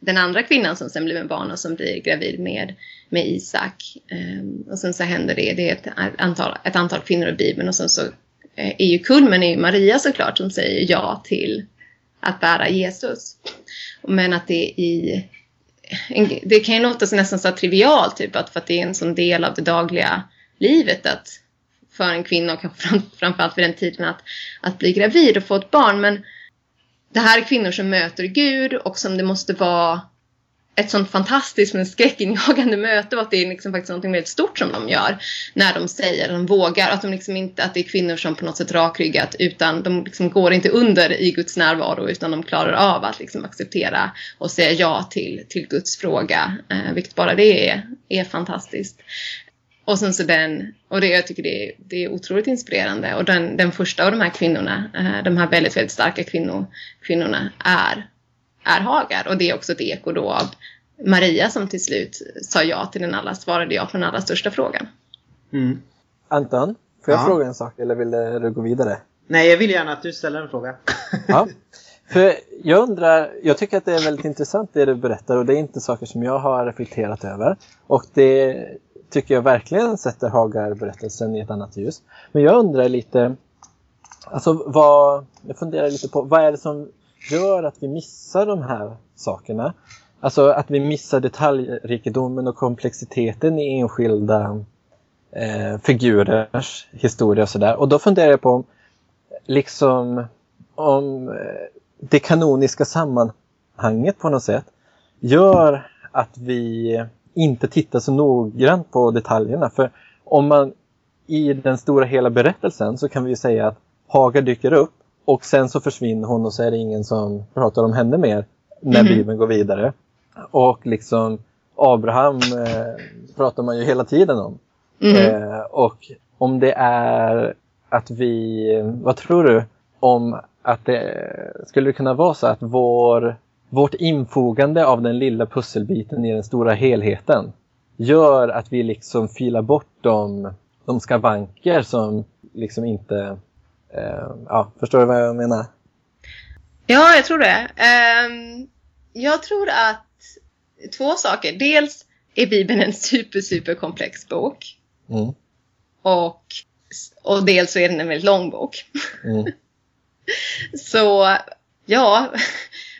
den andra kvinnan som sen blir med barn och som blir gravid med, med Isak. Um, och sen så händer det, det är ett antal, ett antal kvinnor i Bibeln och sen så eh, är ju kulmen är ju Maria såklart som säger ja till att bära Jesus. Men att det i det kan ju låta nästan så trivialt, typ att för att det är en sån del av det dagliga livet att för en kvinna och kanske fram, framförallt vid den tiden att, att bli gravid och få ett barn. Men det här är kvinnor som möter Gud och som det måste vara ett sånt fantastiskt men skräckinjagande möte och att det är liksom faktiskt något väldigt stort som de gör när de säger, de vågar, att de liksom inte, att det är kvinnor som på något sätt rakryggat utan de liksom går inte under i Guds närvaro utan de klarar av att liksom acceptera och säga ja till, till Guds fråga, eh, vilket bara det är, är fantastiskt. Och sen så den, och det, jag tycker det är, det är otroligt inspirerande. Och den, den första av de här kvinnorna, eh, de här väldigt, väldigt starka kvinnor, kvinnorna, är, är Hagar. Och det är också ett eko då av Maria som till slut sa ja till den alla, svarade ja på den allra största frågan. Mm. Anton, får jag Ja. fråga en sak eller vill du gå vidare? Nej, jag vill gärna att du ställer en fråga. Ja. För jag undrar, jag tycker att det är väldigt intressant det du berättar och det är inte saker som jag har reflekterat över. Och det tycker jag verkligen sätter Hagar-berättelsen i ett annat ljus. Men jag undrar lite, alltså vad, jag funderar lite på, vad är det som gör att vi missar de här sakerna? Alltså att vi missar detaljrikedomen och komplexiteten i enskilda eh, figurers historia och sådär. Och då funderar jag på om, liksom, om eh, det kanoniska sammanhanget på något sätt gör att vi inte tittar så noggrant på detaljerna. För om man i den stora hela berättelsen så kan vi ju säga att Haga dyker upp och sen så försvinner hon och så är det ingen som pratar om henne mer när Mhm. Bibeln går vidare. Och liksom Abraham eh, pratar man ju hela tiden om. Mhm. Eh, och om det är att vi, vad tror du om att det skulle det kunna vara så att vår, vårt infogande av den lilla pusselbiten i den stora helheten gör att vi liksom filar bort de, de skavanker som liksom inte, ja, förstår du vad jag menar? Ja, jag tror det. Ehm, jag tror att två saker. Dels är Bibeln en super, super komplex bok. Mm, Och, och dels så är den en väldigt lång bok. mm, Så ja,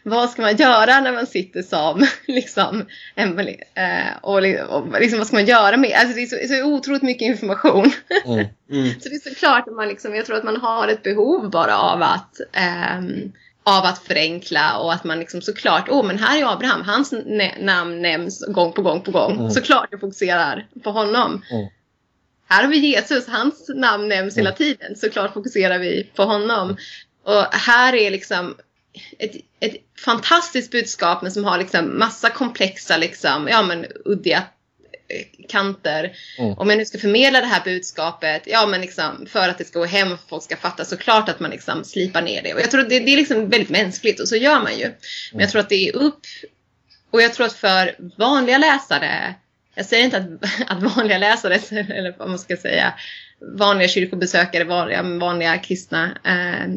vad ska man göra när man sitter som liksom Emily? Eh, och, och liksom, vad ska man göra med? Alltså det är så, så otroligt mycket information. mm, Mm. Så det är såklart att man liksom, jag tror att man har ett behov bara av att ehm, av att förenkla och att man liksom såklart, åh oh, men här är Abraham, hans namn nämns gång på gång på gång. Mm. Såklart jag fokuserar på honom. Mm. Här har vi Jesus, hans namn nämns hela Mm. tiden. Såklart fokuserar vi på honom. Och här är liksom ett, ett fantastiskt budskap men som har liksom massa komplexa, liksom, ja men uddiga eh, kanter. Mm. Om jag nu ska förmedla det här budskapet, ja men liksom för att det ska gå hem och folk ska fatta, såklart att man liksom slipar ner det. Och jag tror att det, det är liksom väldigt mänskligt och så gör man ju. Men jag tror att det är upp, och jag tror att för vanliga läsare, jag säger inte att, att vanliga läsare, eller vad man ska säga, vanliga kyrkobesökare, vanliga, vanliga kristna eh,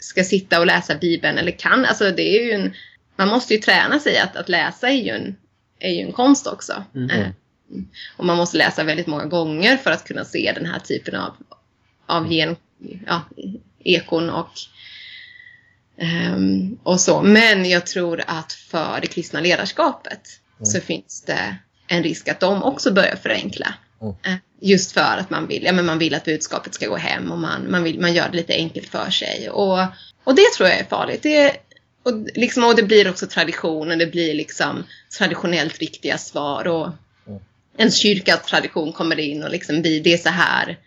ska sitta och läsa Bibeln eller kan. Alltså det är ju en, man måste ju träna sig att, att läsa är ju en, är ju en konst också. Mm. Och man måste läsa väldigt många gånger för att kunna se den här typen av, av gen, ja, ekon och, ehm, och så. Men jag tror att för det kristna ledarskapet så finns det en risk att de också börjar förenkla. Mm. Eh, Just för att man vill, ja, men man vill att budskapet ska gå hem och man, man, vill, man gör det lite enkelt för sig. Och, och det tror jag är farligt. Det, och, liksom, och det blir också tradition och det blir liksom traditionellt riktiga svar. Och Mm. ens kyrkas tradition kommer in och liksom blir det är så här.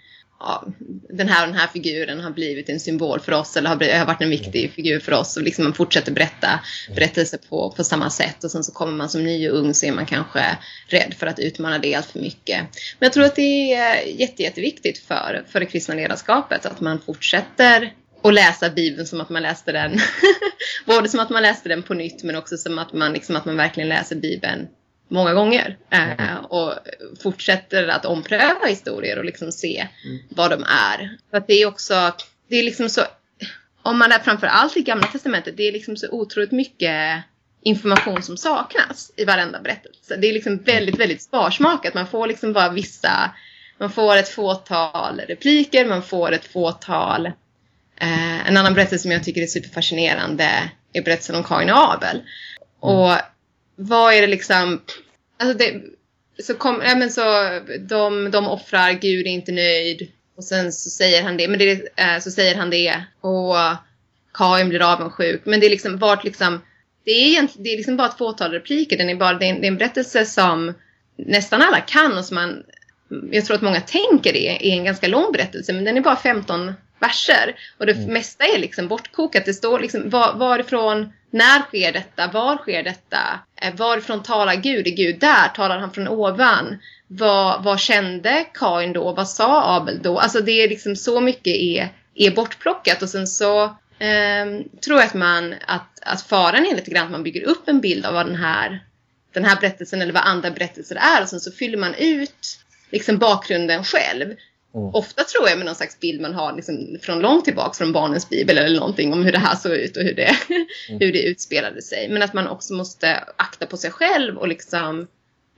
Ja, den här och den här figuren har blivit en symbol för oss eller har, blivit, har varit en viktig figur för oss. Och liksom man fortsätter berätta berättelser på, på samma sätt. Och sen så kommer man som ny och ung så är man kanske rädd för att utmana det allt för mycket. Men jag tror att det är jätte, jätteviktigt för, för det kristna ledarskapet att man fortsätter att läsa Bibeln som att man läste den. Både som att man läste den på nytt men också som att man, liksom, att man verkligen läser Bibeln många gånger. Eh, och fortsätter att ompröva historier och liksom se Mm. vad de är. För att det är också, det är liksom så, om man är framför allt i Gamla Testamentet, det är liksom så otroligt mycket information som saknas i varenda berättelse. Det är liksom väldigt, väldigt sparsmakat. Man får liksom bara vissa, man får ett fåtal repliker, man får ett fåtal Eh, en annan berättelse som jag tycker är superfascinerande är berättelsen om Kain och Abel. Och vad är det liksom... Alltså det, så kom, ja men så, de, de offrar, Gud är inte nöjd. Och sen så säger han det, men det, eh, så säger han det. Och Kain blir avundsjuk. Men det är liksom vart liksom... Det är, det är liksom bara ett fåtal repliker. Den är bara, det, är en, det är en berättelse som nästan alla kan och som man... Jag tror att många tänker det är en ganska lång berättelse, men den är bara 15 verser. Och det mesta är liksom bortkokat. Det står liksom var, varifrån, när sker detta, var sker detta, eh, varifrån talar Gud, är Gud där, talar han från ovan? Vad, vad kände Kain då, vad sa Abel då? Alltså det är liksom så mycket är, är bortplockat. Och sen så ehm, tror jag att man, att, att faran är lite grann att man bygger upp en bild av vad den här, den här berättelsen eller vad andra berättelser är. Och sen så fyller man ut liksom bakgrunden själv. Mm. Ofta tror jag med någon slags bild man har liksom från långt tillbaka från barnens bibel eller någonting om hur det här såg ut och hur det, hur det utspelade sig. Men att man också måste akta på sig själv och liksom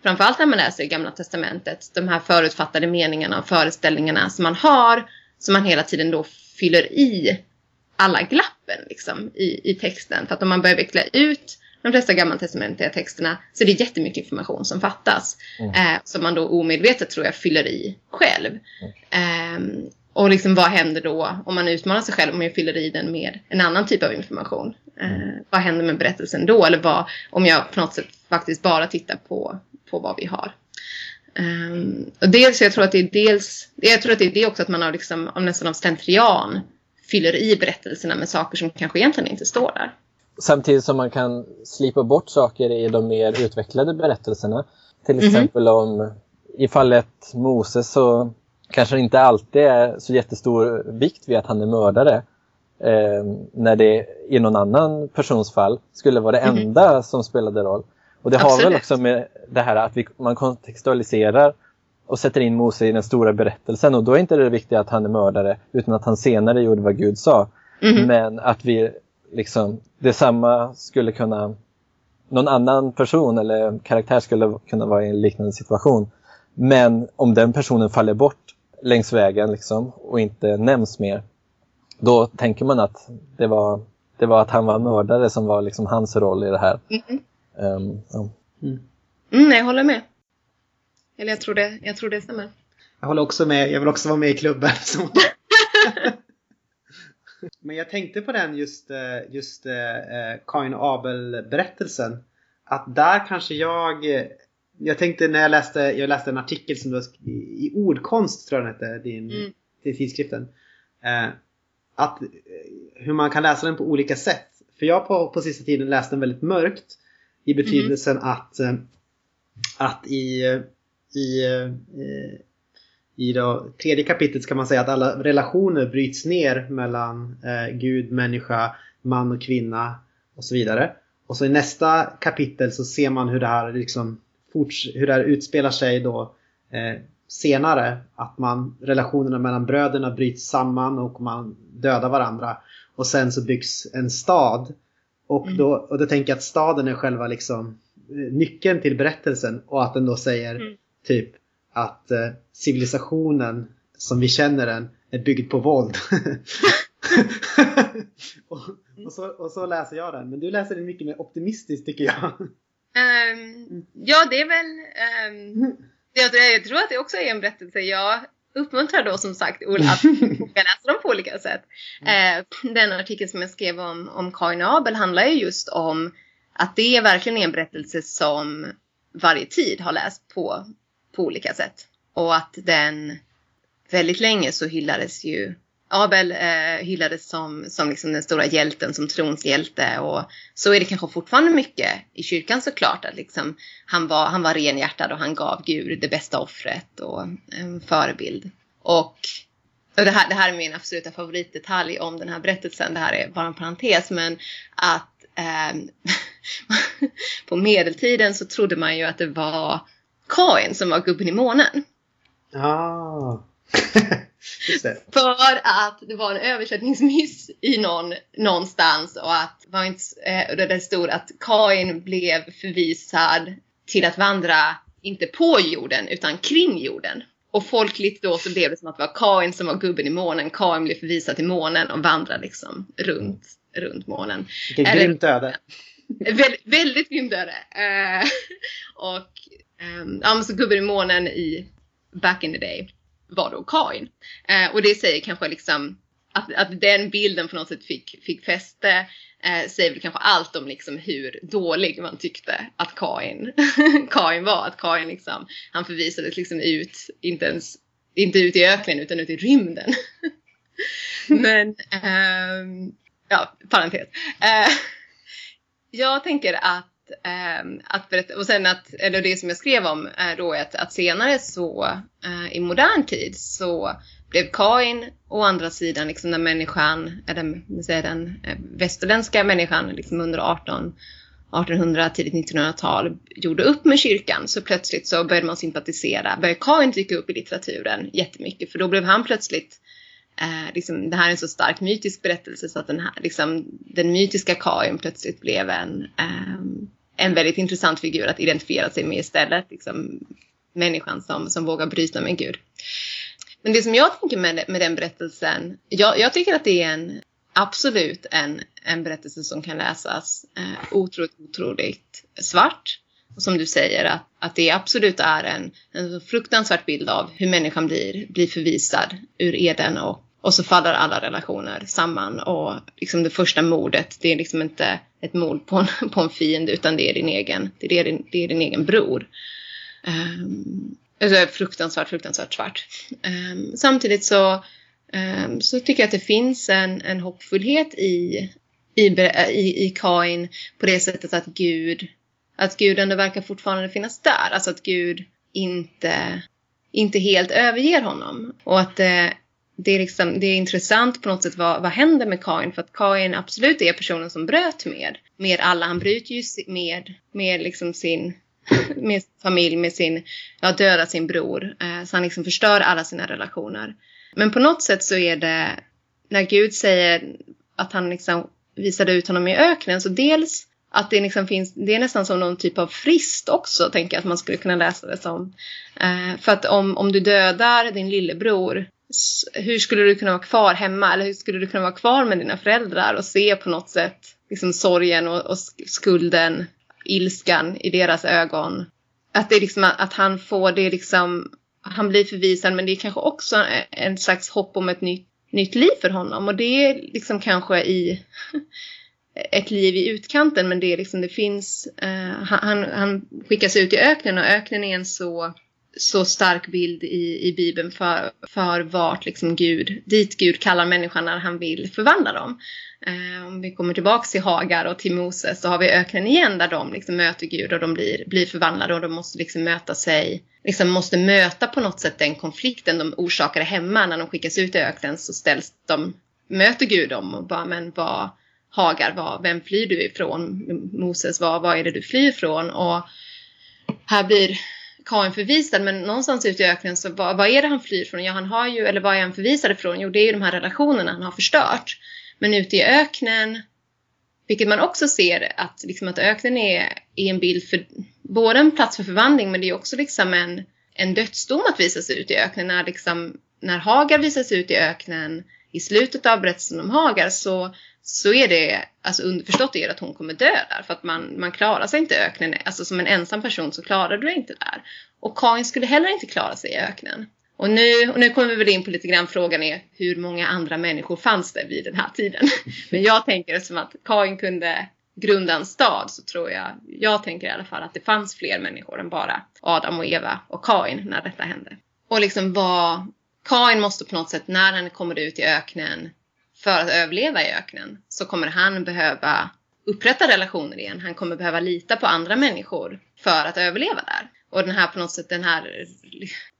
framförallt när man läser i Gamla Testamentet de här förutfattade meningarna och föreställningarna som man har som man hela tiden då fyller i alla glappen liksom, i, i texten. För att om man börjar veckla ut de flesta gammaltestamentliga texterna så är det jättemycket information som fattas. Mm. Eh, som man då omedvetet tror jag fyller i själv. Ehm, och liksom vad händer då om man utmanar sig själv om jag fyller i den med en annan typ av information? Eh, vad händer med berättelsen då? Eller vad, om jag på något sätt faktiskt bara tittar på, på vad vi har? Ehm, och dels, jag tror att det är dels, jag tror att det är det också att man har liksom, av nästan av slentrian fyller i berättelserna med saker som kanske egentligen inte står där. Samtidigt som man kan slipa bort saker i de mer utvecklade berättelserna. Till Mhm. exempel om i fallet Moses så kanske det inte alltid är så jättestor vikt vid att han är mördare. Eh, när det i någon annan persons fall skulle vara det Mhm. enda som spelade roll. Och det har väl Absolut. också med det här att vi, man kontextualiserar och sätter in Mose i den stora berättelsen och då är inte det viktiga att han är mördare utan att han senare gjorde vad Gud sa. Mhm. Men att vi liksom, detsamma skulle kunna, någon annan person eller karaktär skulle kunna vara i en liknande situation. Men om den personen faller bort längs vägen liksom, och inte nämns mer, då tänker man att det var, det var att han var mördare som var liksom hans roll i det här. Mhm. Ehm, ja. Mm. Mm, jag håller med. Eller jag tror det, jag tror det stämmer. Jag håller också med. Jag vill också vara med i klubben. Men jag tänkte på den just, eh, just eh, Kain och Abel-berättelsen. Att där kanske jag... Jag tänkte när jag läste, jag läste en artikel som du har i Ordkonst tror jag den hette, din, Mm. till tidskriften. Eh, att eh, hur man kan läsa den på olika sätt. För jag på, på sista tiden läste den väldigt mörkt. I betydelsen att, eh, att i, i, eh, i då, tredje kapitlet kan man säga att alla relationer bryts ner mellan eh, Gud, människa, man och kvinna och så vidare. Och så i nästa kapitel så ser man hur det här, liksom, hur det här utspelar sig då eh, senare. Att man, relationerna mellan bröderna bryts samman och man dödar varandra. Och sen så byggs en stad. Och då, och då tänker jag att staden är själva liksom eh, nyckeln till berättelsen och att den då säger mm. typ att eh, civilisationen som vi känner den är byggd på våld. och, och, så, och så läser jag den. Men du läser den mycket mer optimistiskt tycker jag. Um, ja, det är väl... Um, jag, jag tror att det också är en berättelse. Jag uppmuntrar då som sagt Ola att läsa dem på olika sätt. Uh, den artikeln som jag skrev om, om Kain Abel handlar ju just om att det verkligen är en berättelse som varje tid har läst på, på olika sätt. Och att den väldigt länge så hyllades ju Abel eh, hyllades som, som liksom den stora hjälten, som trons hjälte och så är det kanske fortfarande mycket i kyrkan såklart att liksom, han, var, han var renhjärtad och han gav Gud det bästa offret och en förebild. Och, och det, här, det här är min absoluta favoritdetalj om den här berättelsen, det här är bara en parentes, men att eh, på medeltiden så trodde man ju att det var Kain som var gubben i månen. Ah. För att det var en översättningsmiss i någon, någonstans och att var inte, eh, det stod att Kain blev förvisad till att vandra inte på jorden utan kring jorden. Och folkligt då så blev det som att det var Kain som var gubben i månen. Kain blev förvisad till månen och vandrade liksom runt, runt månen. Vilket grymt öde. Väldigt, väldigt grymt öde. Eh, och um, ja, men så gubben i månen i back in the day var då Kain. Eh, och det säger kanske liksom att, att den bilden på något sätt fick, fick fäste eh, säger väl kanske allt om liksom hur dålig man tyckte att Kain, Kain var. Att Kain liksom, han förvisades liksom ut, inte ens inte ut i öknen utan ut i rymden. Men, eh, ja, parentes. Ehm, jag tänker att eh, att berätta, och sen att, eller det som jag skrev om eh, då att, att senare så eh, i modern tid så blev Kain å andra sidan liksom när människan, eh, eller säga, den eh, västerländska människan liksom under 18 1800, tidigt 1900-tal gjorde upp med kyrkan. Så plötsligt så började man sympatisera, började Kain dyka upp i litteraturen jättemycket. För då blev han plötsligt eh, liksom, det här är en så stark mytisk berättelse så att den, här, liksom, den mytiska Kain plötsligt blev en, eh, en väldigt intressant figur att identifiera sig med istället. Liksom, människan som, som vågar bryta med Gud. Men det som jag tänker med, med den berättelsen, jag, jag tycker att det är en absolut en, en berättelse som kan läsas eh, otroligt, otroligt svart. Och som du säger, att, att det absolut är en, en fruktansvärd bild av hur människan blir, blir förvisad ur Eden och och så faller alla relationer samman och liksom det första mordet, det är liksom inte ett mord på en, på en fiende utan det är din egen, det är din, det är din egen bror. Um, alltså fruktansvärt, fruktansvärt svart. Um, samtidigt så, um, så tycker jag att det finns en, en hoppfullhet i, i, i, i Kain på det sättet att Gud, att Gud ändå verkar fortfarande finnas där. Alltså att Gud inte, inte helt överger honom. Och att det det är, liksom, det är intressant på något sätt vad, vad händer med Kain för att Kain absolut är personen som bröt med, med alla. Han bryter ju med, med liksom sin med familj, med sin, ja döda sin bror. Eh, så han liksom förstör alla sina relationer. Men på något sätt så är det när Gud säger att han liksom visade ut honom i öknen så dels att det liksom finns, det är nästan som någon typ av frist också, tänker jag att man skulle kunna läsa det som. Eh, för att om, om du dödar din lillebror hur skulle du kunna vara kvar hemma eller hur skulle du kunna vara kvar med dina föräldrar och se på något sätt liksom sorgen och, och skulden, ilskan i deras ögon. Att det är liksom att han får det liksom, han blir förvisad men det är kanske också en slags hopp om ett nytt, nytt liv för honom och det är liksom kanske i ett liv i utkanten men det är liksom det finns, uh, han, han skickas ut i öknen och öknen är en så så stark bild i, i Bibeln för, för vart liksom Gud, dit Gud kallar människan när han vill förvandla dem. Eh, om vi kommer tillbaka till Hagar och till Moses så har vi öknen igen där de liksom möter Gud och de blir, blir förvandlade och de måste liksom möta sig, liksom måste möta på något sätt den konflikten de orsakade hemma när de skickas ut i öknen så ställs de, möter Gud dem och bara men vad Hagar, vad, vem flyr du ifrån? Moses, vad, vad är det du flyr ifrån? Och här blir Kain förvisad men någonstans ute i öknen så vad, vad, är det han flyr från? Ja han har ju, eller vad är han förvisad ifrån? Jo det är ju de här relationerna han har förstört. Men ute i öknen, vilket man också ser att, liksom att öknen är, är en bild för både en plats för förvandling men det är också liksom en, en dödsdom att visas ut i öknen. När, liksom, när Hagar visas ut i öknen i slutet av berättelsen om Hagar så, så är det alltså underförstått är att hon kommer dö där för att man, man klarar sig inte i öknen. Alltså som en ensam person så klarar du dig inte där. Och Kain skulle heller inte klara sig i öknen. Och nu, och nu kommer vi väl in på lite grann frågan är hur många andra människor fanns det vid den här tiden? Men jag tänker som att Kain kunde grunda en stad så tror jag, jag tänker i alla fall att det fanns fler människor än bara Adam och Eva och Kain när detta hände. Och liksom vad, Kain måste på något sätt när han kommer ut i öknen för att överleva i öknen så kommer han behöva upprätta relationer igen. Han kommer behöva lita på andra människor för att överleva där. Och den här på något sätt den här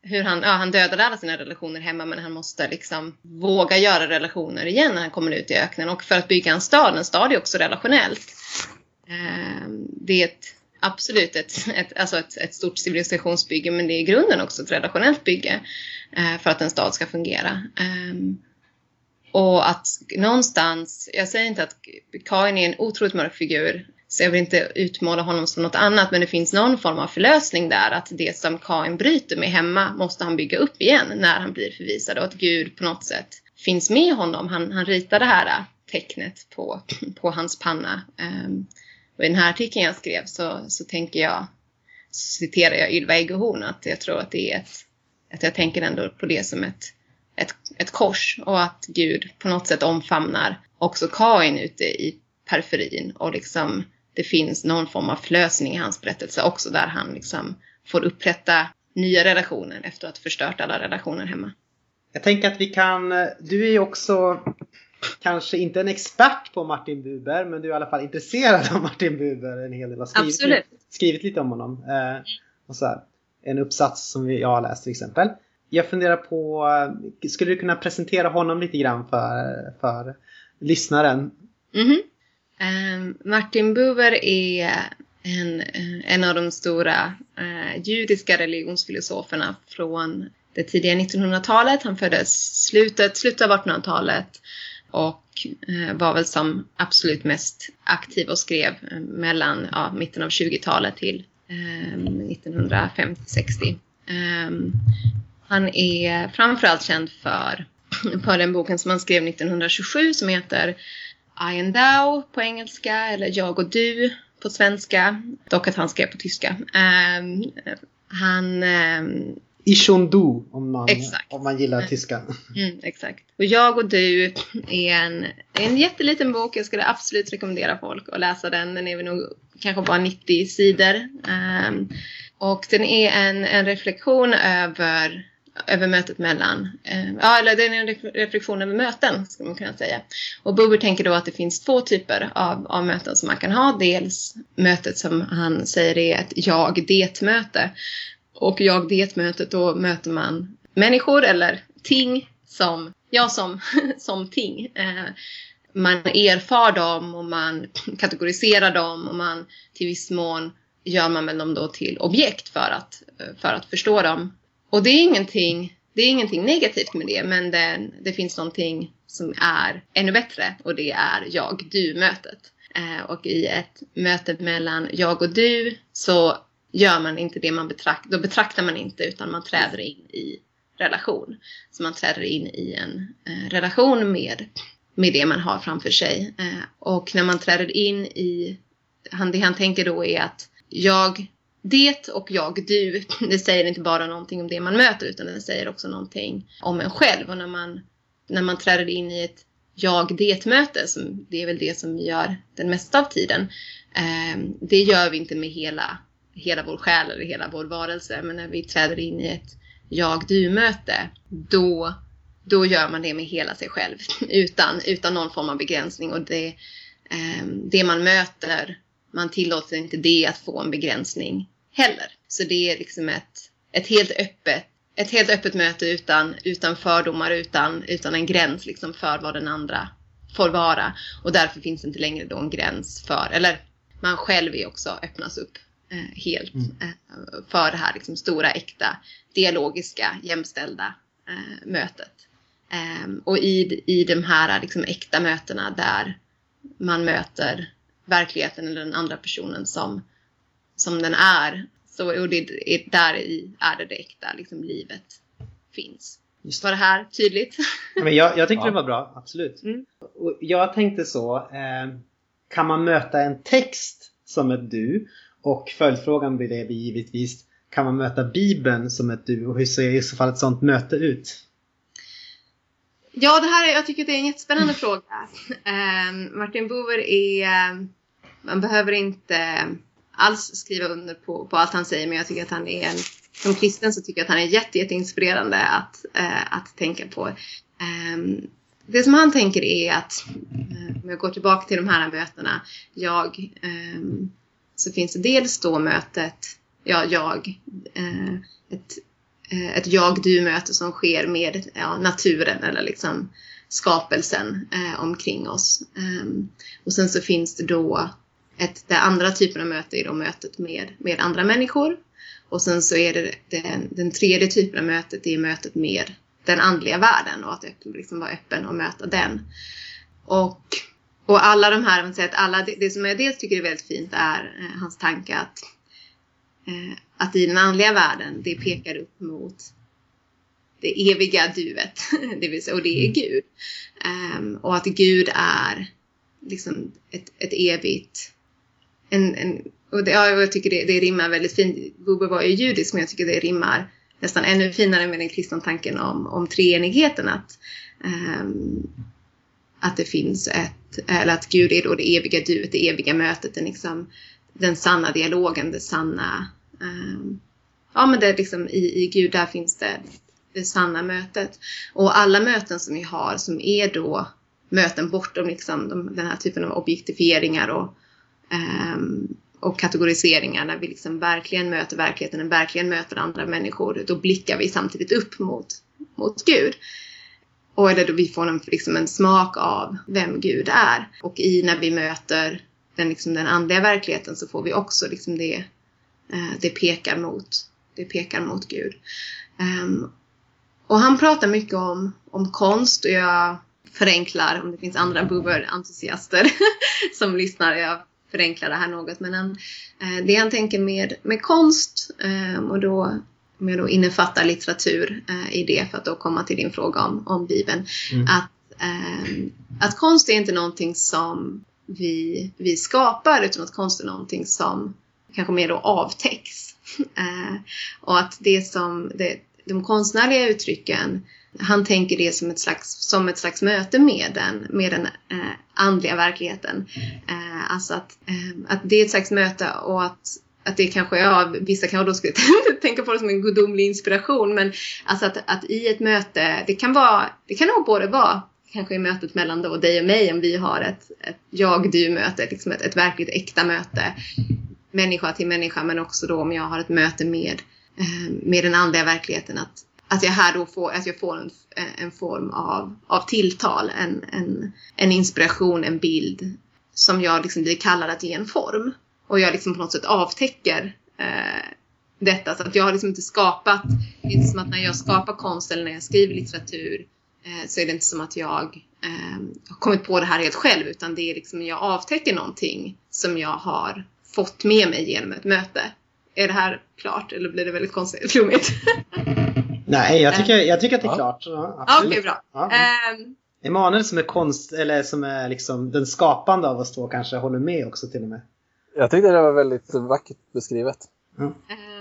hur han, ja, han dödade alla sina relationer hemma men han måste liksom våga göra relationer igen när han kommer ut i öknen. Och för att bygga en stad, en stad är också relationellt. Eh, det är ett, absolut ett, ett, alltså ett, ett stort civilisationsbygge men det är i grunden också ett relationellt bygge eh, för att en stad ska fungera. Eh, och att någonstans, jag säger inte att Kain är en otroligt mörk figur så jag vill inte utmåla honom som något annat men det finns någon form av förlösning där att det som Kain bryter med hemma måste han bygga upp igen när han blir förvisad och att Gud på något sätt finns med honom. Han, han ritar det här äh, tecknet på, på hans panna. Um, och i den här artikeln jag skrev så, så tänker jag, så citerar jag Ylva Eggehorn att jag tror att det är ett, att jag tänker ändå på det som ett, ett, ett kors och att Gud på något sätt omfamnar också Kain ute i periferin och liksom det finns någon form av förlösning i hans berättelse också där han liksom får upprätta nya relationer efter att ha förstört alla relationer hemma. Jag tänker att vi kan, du är ju också kanske inte en expert på Martin Buber men du är i alla fall intresserad av Martin Buber en hel del. Har skrivit, Absolut. skrivit lite om honom. Eh, och så här, en uppsats som jag har läst till exempel. Jag funderar på, skulle du kunna presentera honom lite grann för, för lyssnaren? Mm -hmm. eh, Martin Buber är en, en av de stora eh, judiska religionsfilosoferna från det tidiga 1900-talet. Han föddes slutet, slutet av 1800-talet och eh, var väl som absolut mest aktiv och skrev eh, mellan ja, mitten av 20-talet till ehm, 1950-60. Eh, han är framförallt känd för, för den boken som han skrev 1927 som heter I and thou på engelska eller jag och du på svenska. Dock att han skrev på tyska. Um, han... Um, Ishondu om man, om man gillar mm. tyska. Mm, exakt. Och Jag och du är en, en jätteliten bok. Jag skulle absolut rekommendera folk att läsa den. Den är väl nog kanske bara 90 sidor. Um, och den är en, en reflektion över över mötet mellan, eh, ja eller det är en reflektion över möten skulle man kunna säga. Och Buber tänker då att det finns två typer av, av möten som man kan ha. Dels mötet som han säger är ett jag-det-möte. Och jag-det-mötet då möter man människor eller ting som, ja som, som ting. Eh, man erfar dem och man kategoriserar dem och man till viss mån gör man med dem då till objekt för att, för att förstå dem och det är ingenting, det är ingenting negativt med det, men det, det finns någonting som är ännu bättre och det är jag-du-mötet. Eh, och i ett möte mellan jag och du så gör man inte det man betraktar, då betraktar man inte utan man träder in i relation. Så man träder in i en eh, relation med, med det man har framför sig. Eh, och när man träder in i, han, det han tänker då är att jag det och jag, du, det säger inte bara någonting om det man möter utan det säger också någonting om en själv. Och när man, när man träder in i ett jag-det-möte, det är väl det som vi gör den mesta av tiden, eh, det gör vi inte med hela hela vår själ eller hela vår varelse. Men när vi träder in i ett jag-du-möte, då, då gör man det med hela sig själv utan, utan någon form av begränsning. Och det, eh, det man möter, man tillåter inte det att få en begränsning heller. Så det är liksom ett, ett helt öppet ett helt öppet möte utan, utan fördomar, utan, utan en gräns liksom för vad den andra får vara. Och därför finns det inte längre då en gräns för, eller man själv är också öppnas upp eh, helt mm. eh, för det här liksom stora, äkta, dialogiska, jämställda eh, mötet. Ehm, och i, i de här liksom, äkta mötena där man möter verkligheten eller den andra personen som, som den är. Så, och det är där i är det det äkta liksom, livet finns. Just. Var det här tydligt? Men jag, jag tyckte ja. det var bra, absolut. Mm. Och jag tänkte så, eh, kan man möta en text som ett du? Och följdfrågan blir det givetvis, kan man möta Bibeln som ett du? Och hur ser i så fall ett sånt möte ut? Ja, det här är, jag tycker det är en jättespännande fråga. Eh, Martin Buber är, man behöver inte alls skriva under på, på allt han säger, men jag tycker att han är en som kristen så tycker jag att han är jätte, jätteinspirerande att, eh, att tänka på. Eh, det som han tänker är att, eh, om jag går tillbaka till de här mötena, jag, ehm, så finns det dels då mötet, ja, jag, eh, ett, eh, ett jag-du-möte som sker med ja, naturen eller liksom skapelsen eh, omkring oss. Ehm, och sen så finns det då ett, det andra typen av möte är då mötet med, med andra människor. Och sen så är det den, den tredje typen av mötet, det är mötet med den andliga världen och att liksom vara öppen och möta den. Och, och alla de här, att alla, det, det, som jag dels tycker är väldigt fint är eh, hans tanke att, eh, att i den andliga världen, det pekar upp mot det eviga duet, det vill säga, och det är mm. Gud. Um, och att Gud är liksom ett, ett evigt, en, en och det, ja, jag tycker det, det rimmar väldigt fint. Buber var ju judisk men jag tycker det rimmar nästan ännu finare med den kristna tanken om, om treenigheten. Att, um, att det finns ett, eller att Gud är då det eviga duet, det eviga mötet, den, liksom, den sanna dialogen, det sanna... Um, ja men det är liksom i, i Gud där finns det det sanna mötet. Och alla möten som vi har som är då möten bortom liksom de, den här typen av objektifieringar och Ehm, och kategoriseringar när vi liksom verkligen möter verkligheten, verkligen möter andra människor, då blickar vi samtidigt upp mot, mot Gud. Och eller då vi får en, liksom en smak av vem Gud är. Och i när vi möter den, liksom den andliga verkligheten så får vi också liksom det, eh, det, pekar, mot, det pekar mot Gud. Um, och han pratar mycket om, om konst och jag förenklar om det finns andra Buber-entusiaster som lyssnar. Jag förenkla det här något. Men han, eh, det han tänker med, med konst eh, och då om jag då innefattar litteratur eh, i det för att då komma till din fråga om, om Bibeln. Mm. Att, att konst är inte någonting som vi, vi skapar utan att konst är någonting som kanske mer då avtäcks. och att det som det, de konstnärliga uttrycken han tänker det som ett slags, som ett slags möte med den, med den eh, andliga verkligheten. Eh, alltså att, eh, att det är ett slags möte och att, att det kanske, ja vissa kanske då skulle tänka på det som en gudomlig inspiration men alltså att, att i ett möte, det kan vara, det kan nog både vara kanske i mötet mellan då dig och mig om vi har ett, ett jag-du-möte, liksom ett, ett verkligt äkta möte människa till människa men också då om jag har ett möte med, eh, med den andliga verkligheten att att jag här då får, att jag får en, en form av, av tilltal, en, en, en inspiration, en bild som jag liksom blir kallad att ge en form. Och jag liksom på något sätt avtäcker eh, detta. Så att jag har liksom inte skapat, det är inte som att när jag skapar konst eller när jag skriver litteratur eh, så är det inte som att jag eh, har kommit på det här helt själv utan det är liksom jag avtäcker någonting som jag har fått med mig genom ett möte. Är det här klart eller blir det väldigt konstigt, flummigt? Nej, jag tycker, jag tycker att det är ja. klart. Ja, Okej, okay, bra. Ja. Um, Emanuel som är konst, eller som är liksom den skapande av oss två kanske håller med också till och med. Jag tyckte det var väldigt vackert beskrivet. Mm.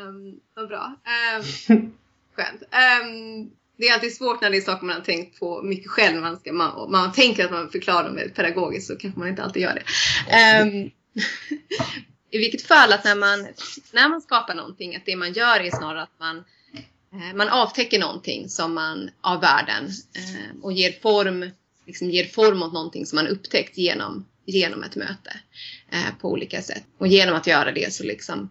Um, vad bra. Um, skönt. Um, det är alltid svårt när det är saker man har tänkt på mycket själv. Man, ska, man, man tänker att man förklarar dem väldigt pedagogiskt så kanske man inte alltid gör det. Um, i vilket fall att när man, när man skapar någonting, att det man gör är snarare att man, eh, Eh, man avtäcker någonting som man, av världen eh, och ger form, liksom ger form åt någonting som man upptäckt genom, genom ett möte eh, på olika sätt. Och genom att göra det så liksom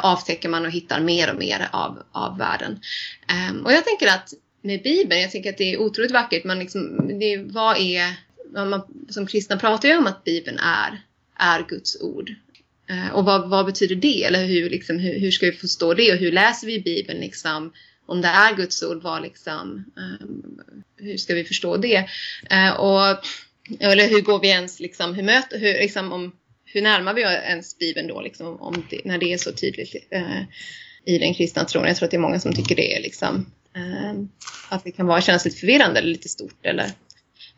avtäcker man och hittar mer och mer av, av världen. Ehm, och jag tänker att med Bibeln, jag tänker att det är otroligt vackert. Man liksom, det, vad är, man, som kristna pratar ju om att Bibeln är, är Guds ord. Och vad, vad betyder det? Eller hur, liksom, hur, hur ska vi förstå det? Och hur läser vi Bibeln? Liksom, om det är Guds ord, vad liksom, ehm, hur ska vi förstå det? Eh, och, eller hur går vi ens, liksom, hur, möter, hur, liksom, om, hur närmar vi ens Bibeln då, liksom, om det, när det är så tydligt eh, i den kristna tron? Jag tror att det är många som tycker det är liksom, eh, att det kan vara känsligt förvirrande eller lite stort. Eller,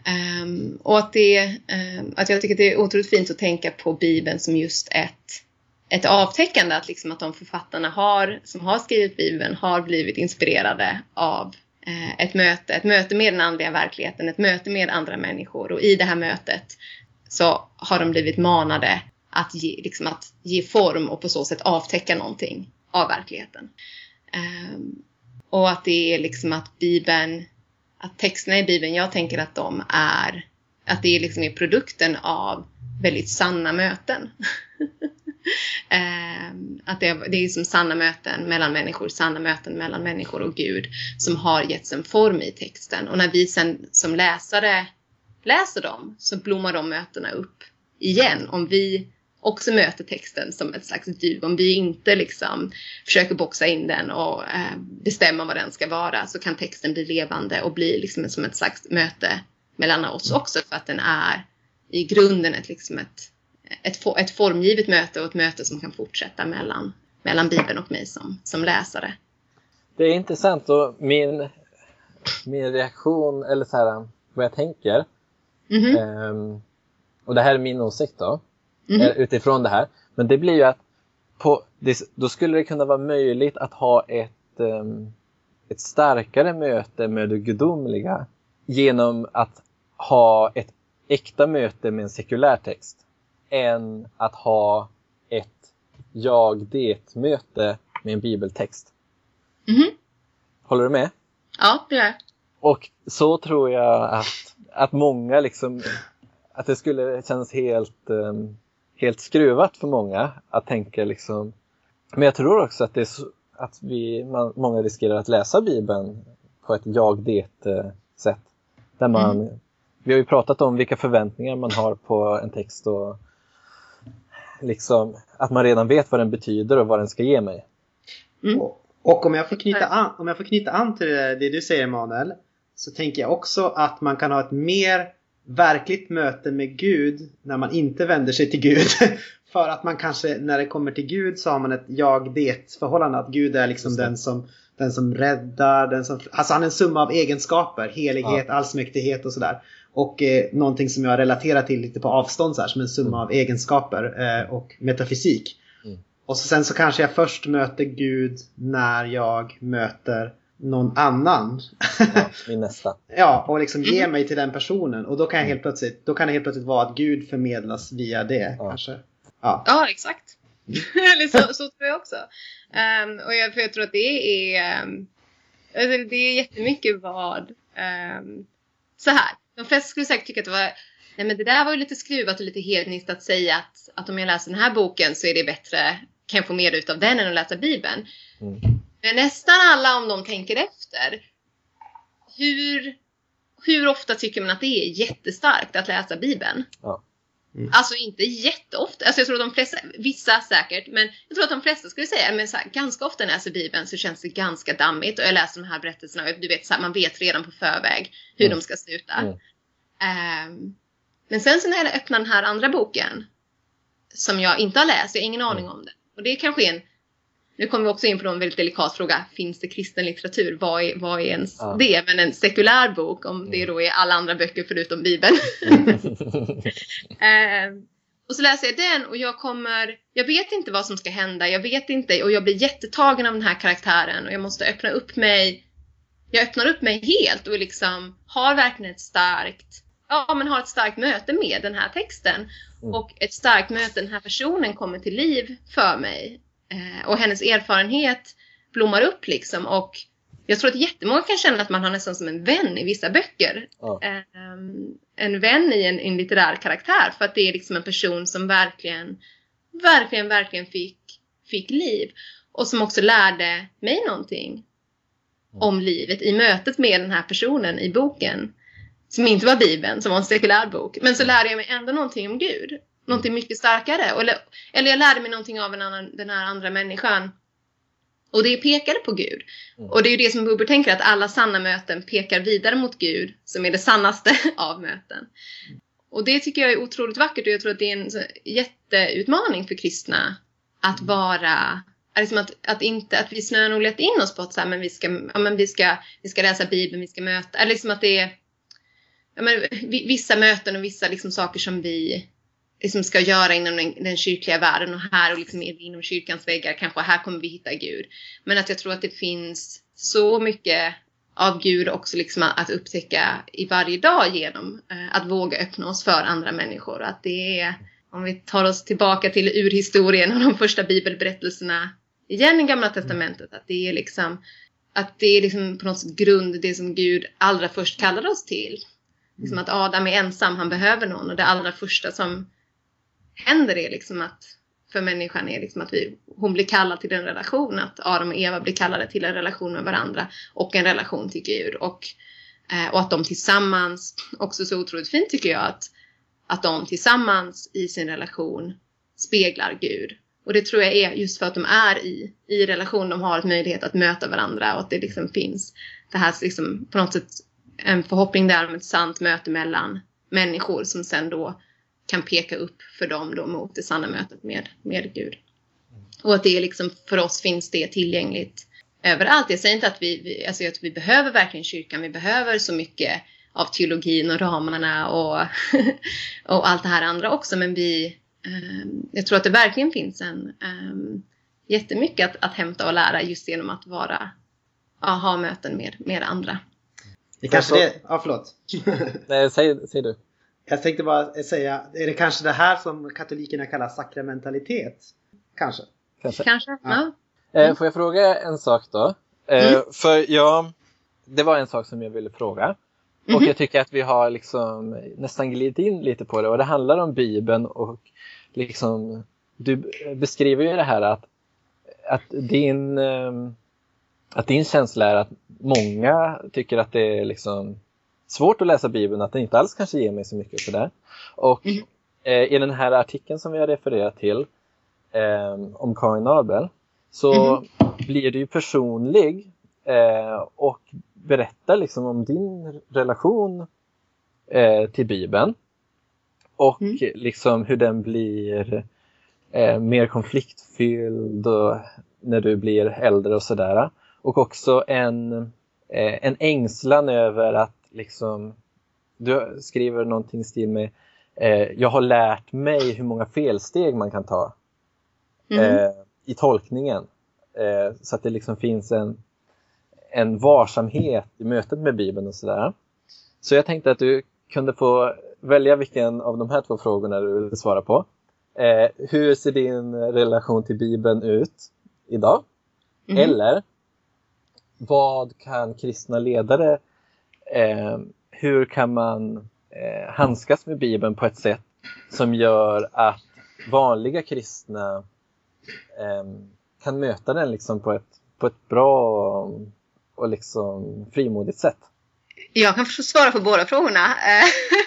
eh, och att, det, ehm, att jag tycker att det är otroligt fint att tänka på Bibeln som just ett ett avtäckande att, liksom att de författarna har, som har skrivit Bibeln har blivit inspirerade av eh, ett möte, ett möte med den andliga verkligheten, ett möte med andra människor och i det här mötet så har de blivit manade att ge, liksom att ge form och på så sätt avtäcka någonting av verkligheten. Eh, och att det är liksom att Bibeln, att texterna i Bibeln, jag tänker att de är, att det liksom är produkten av väldigt sanna möten. eh, att det, det är som sanna möten mellan människor, sanna möten mellan människor och Gud som har getts en form i texten. Och när vi sen som läsare läser dem så blommar de mötena upp igen. Om vi också möter texten som ett slags djur. Om vi inte liksom försöker boxa in den och eh, bestämma vad den ska vara så kan texten bli levande och bli liksom som ett slags möte mellan oss också för att den är i grunden ett, liksom ett, ett, ett formgivet möte och ett möte som kan fortsätta mellan, mellan Bibeln och mig som, som läsare. Det är intressant och min, min reaktion, eller så här, vad jag tänker, mm -hmm. um, och det här är min åsikt då, mm -hmm. utifrån det här, men det blir ju att på, då skulle det kunna vara möjligt att ha ett, um, ett starkare möte med det gudomliga genom att ha ett äkta möte med en sekulär text än att ha ett jag-det-möte med en bibeltext. Mm -hmm. Håller du med? Ja, det gör jag. Och så tror jag att, att många liksom, att det skulle kännas helt, um, helt skruvat för många att tänka liksom, men jag tror också att det är att vi, man, många riskerar att läsa Bibeln på ett jag-det-sätt. Där man mm vi har ju pratat om vilka förväntningar man har på en text och liksom att man redan vet vad den betyder och vad den ska ge mig. Mm. Och, och, om, jag får knyta an, om jag får knyta an till det, det du säger Emanuel så tänker jag också att man kan ha ett mer verkligt möte med Gud när man inte vänder sig till Gud. För att man kanske när det kommer till Gud så har man ett jag-det förhållande. Att Gud är liksom den som, den som räddar. Den som, alltså han är en summa av egenskaper. Helighet, ja. allsmäktighet och sådär. Och eh, någonting som jag relaterar till lite på avstånd så här, som en summa mm. av egenskaper eh, och metafysik. Mm. Och så sen så kanske jag först möter Gud när jag möter någon annan. Ja, min nästa. ja, och liksom ge mig till den personen. Och då kan, jag helt plötsligt, då kan det helt plötsligt vara att Gud förmedlas via det. Ja. kanske. Ja, ja exakt. Eller så, så tror jag också. Um, och jag, för jag tror att det är, um, det är jättemycket vad um, så här. De flesta skulle säkert tycka att det var Nej men det där var ju lite skruvat och lite hedniskt att säga att, att om jag läser den här boken så är det bättre, kan jag få mer ut av den än att läsa Bibeln. Mm. Men nästan alla om de tänker efter, hur, hur ofta tycker man att det är jättestarkt att läsa Bibeln? Ja. Mm. Alltså inte jätteofta, alltså jag tror att de flesta, vissa säkert, men jag tror att de flesta skulle säga, men så här, ganska ofta när jag läser Bibeln så känns det ganska dammigt och jag läser de här berättelserna och du vet, så här, man vet redan på förväg hur mm. de ska sluta. Mm. Um, men sen så när jag öppnar den här andra boken som jag inte har läst, jag har ingen aning om det. Och det är kanske en, nu kommer vi också in på en väldigt delikat fråga, finns det kristen litteratur? Vad är, vad är ens ja. det? Men en sekulär bok, om det då är alla andra böcker förutom Bibeln. um, och så läser jag den och jag kommer, jag vet inte vad som ska hända, jag vet inte och jag blir jättetagen av den här karaktären och jag måste öppna upp mig. Jag öppnar upp mig helt och liksom har verkligen ett starkt ja, men har ett starkt möte med den här texten. Mm. Och ett starkt möte, den här personen kommer till liv för mig. Eh, och hennes erfarenhet blommar upp liksom. Och jag tror att jättemånga kan känna att man har nästan som en vän i vissa böcker. Ja. Eh, en vän i en, en litterär karaktär. För att det är liksom en person som verkligen, verkligen, verkligen fick, fick liv. Och som också lärde mig någonting om livet i mötet med den här personen i boken. Som inte var Bibeln, som var en sekulär bok. Men så lärde jag mig ändå någonting om Gud. Någonting mycket starkare. Eller, eller jag lärde mig någonting av en annan, den här andra människan. Och det pekade på Gud. Mm. Och det är ju det som Buber tänker, att alla sanna möten pekar vidare mot Gud, som är det sannaste av möten. Och det tycker jag är otroligt vackert och jag tror att det är en jätteutmaning för kristna att vara Liksom att, att, inte, att vi snönolat in oss på att så här, men vi, ska, ja, men vi, ska, vi ska läsa Bibeln, vi ska möta. Eller liksom att det är ja, men, vi- vissa möten och vissa liksom, saker som vi liksom, ska göra inom den, den kyrkliga världen. Och här och liksom, inom kyrkans väggar, kanske här kommer vi hitta Gud. Men att jag tror att det finns så mycket av Gud också liksom, att, upptäcka i varje dag genom eh, att våga öppna oss för andra människor. Att det är, om vi tar oss tillbaka till urhistorien och de första bibelberättelserna igen i Gamla Testamentet, att det är liksom att det är liksom på något sätt grund, det som Gud allra först kallade oss till. Liksom att Adam är ensam, han behöver någon och det allra första som händer är liksom att för människan är liksom att vi, hon blir kallad till en relation, att Adam och Eva blir kallade till en relation med varandra och en relation till Gud och, eh, och att de tillsammans, också så otroligt fint tycker jag att, att de tillsammans i sin relation speglar Gud. Och det tror jag är just för att de är i, i relation, de har ett möjlighet att möta varandra och att det liksom finns det här liksom på något sätt en förhoppning där om ett sant möte mellan människor som sen då kan peka upp för dem då mot det sanna mötet med, med Gud. Och att det är liksom, för oss finns det tillgängligt överallt. Jag säger inte att vi, vi, alltså att vi behöver verkligen kyrkan, vi behöver så mycket av teologin och ramarna och, och allt det här andra också, men vi, ehm, jag tror att det verkligen finns en um, jättemycket att, att hämta och lära just genom att vara, ja, ha möten med, med andra. Det kanske så- det... Ja, förlåt. Nej, säg, säg du. Jag tänkte bara säga, är det kanske det här som katolikerna kallar sakramentalitet? Kanske. Kanske. Kanske? Ja. Eh, får jag fråga en sak då? Eh, Mm. För jag, det var en sak som jag ville fråga. Och Mhm. jag tycker att vi har liksom nästan glidit in lite på det och det handlar om Bibeln och liksom du beskriver ju det här att, att din ehm, att din känsla är att många tycker att det är liksom svårt att läsa Bibeln, att det inte alls kanske ger mig så mycket sådär. Och Mhm. eh, i den här artikeln som vi har refererat till ehm, om Karin Abel så Mhm. blir du ju personlig eh, och berättar liksom om din relation eh, till Bibeln. Och Mm. liksom hur den blir eh, mer konfliktfylld och när du blir äldre och sådär. Och också en, eh, en ängslan över att liksom du skriver någonting i stil med eh, Jag har lärt mig hur många felsteg man kan ta Mhm. eh, i tolkningen. Eh, så att det liksom finns en, en varsamhet i mötet med Bibeln och sådär. Så jag tänkte att du kunde få välja vilken av de här två frågorna du vill svara på. Eh, hur ser din relation till Bibeln ut idag? Mhm. Eller vad kan kristna ledare, eh, hur kan man eh, handskas med Bibeln på ett sätt som gör att vanliga kristna eh, kan möta den liksom på ett, på ett bra och, och liksom frimodigt sätt? Jag kan svara på båda frågorna. Eh,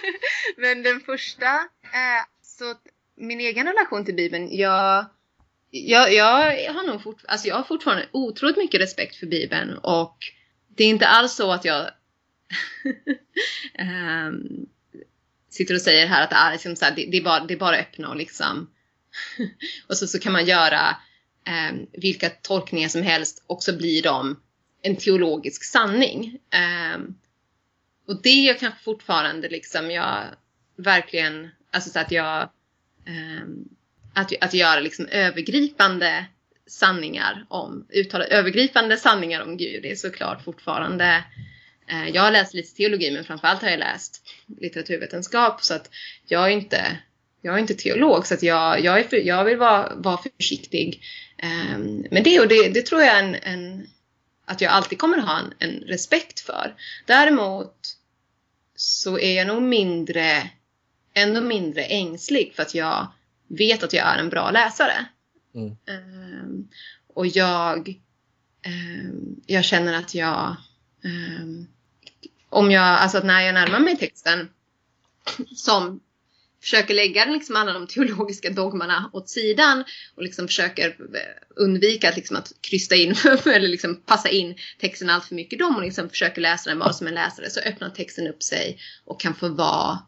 men den första, eh, så min egen relation till Bibeln, jag, jag, jag, har nog fort, alltså jag har fortfarande otroligt mycket respekt för Bibeln och det är inte alls så att jag Ehm, sitter och säger här att det är, liksom så här, det, det, är bara, det är bara öppna och liksom och så, så kan man göra ehm, vilka tolkningar som helst och så blir de en teologisk sanning. Ehm, och det är jag kanske fortfarande liksom, jag verkligen, alltså så att jag, ehm, att, att göra liksom övergripande sanningar om, uttala övergripande sanningar om Gud, det är såklart fortfarande Eh, jag har läst lite teologi men framförallt har jag läst litteraturvetenskap så att jag är inte, jag är inte teolog så att jag, jag, är för, jag vill vara, vara försiktig eh, med det och det, det tror jag en, en, att jag alltid kommer ha en, en respekt för. Däremot så är jag nog mindre, ännu mindre ängslig för att jag vet att jag är en bra läsare. Mm. Um, och jag, um, jag känner att jag, Ehm, om jag, alltså att när jag närmar mig texten som försöker lägga liksom alla de teologiska dogmarna åt sidan och liksom försöker eh, undvika att, liksom att krysta in eller liksom passa in texten allt för mycket dem och liksom försöker läsa den bara som en läsare så öppnar texten upp sig och kan få vara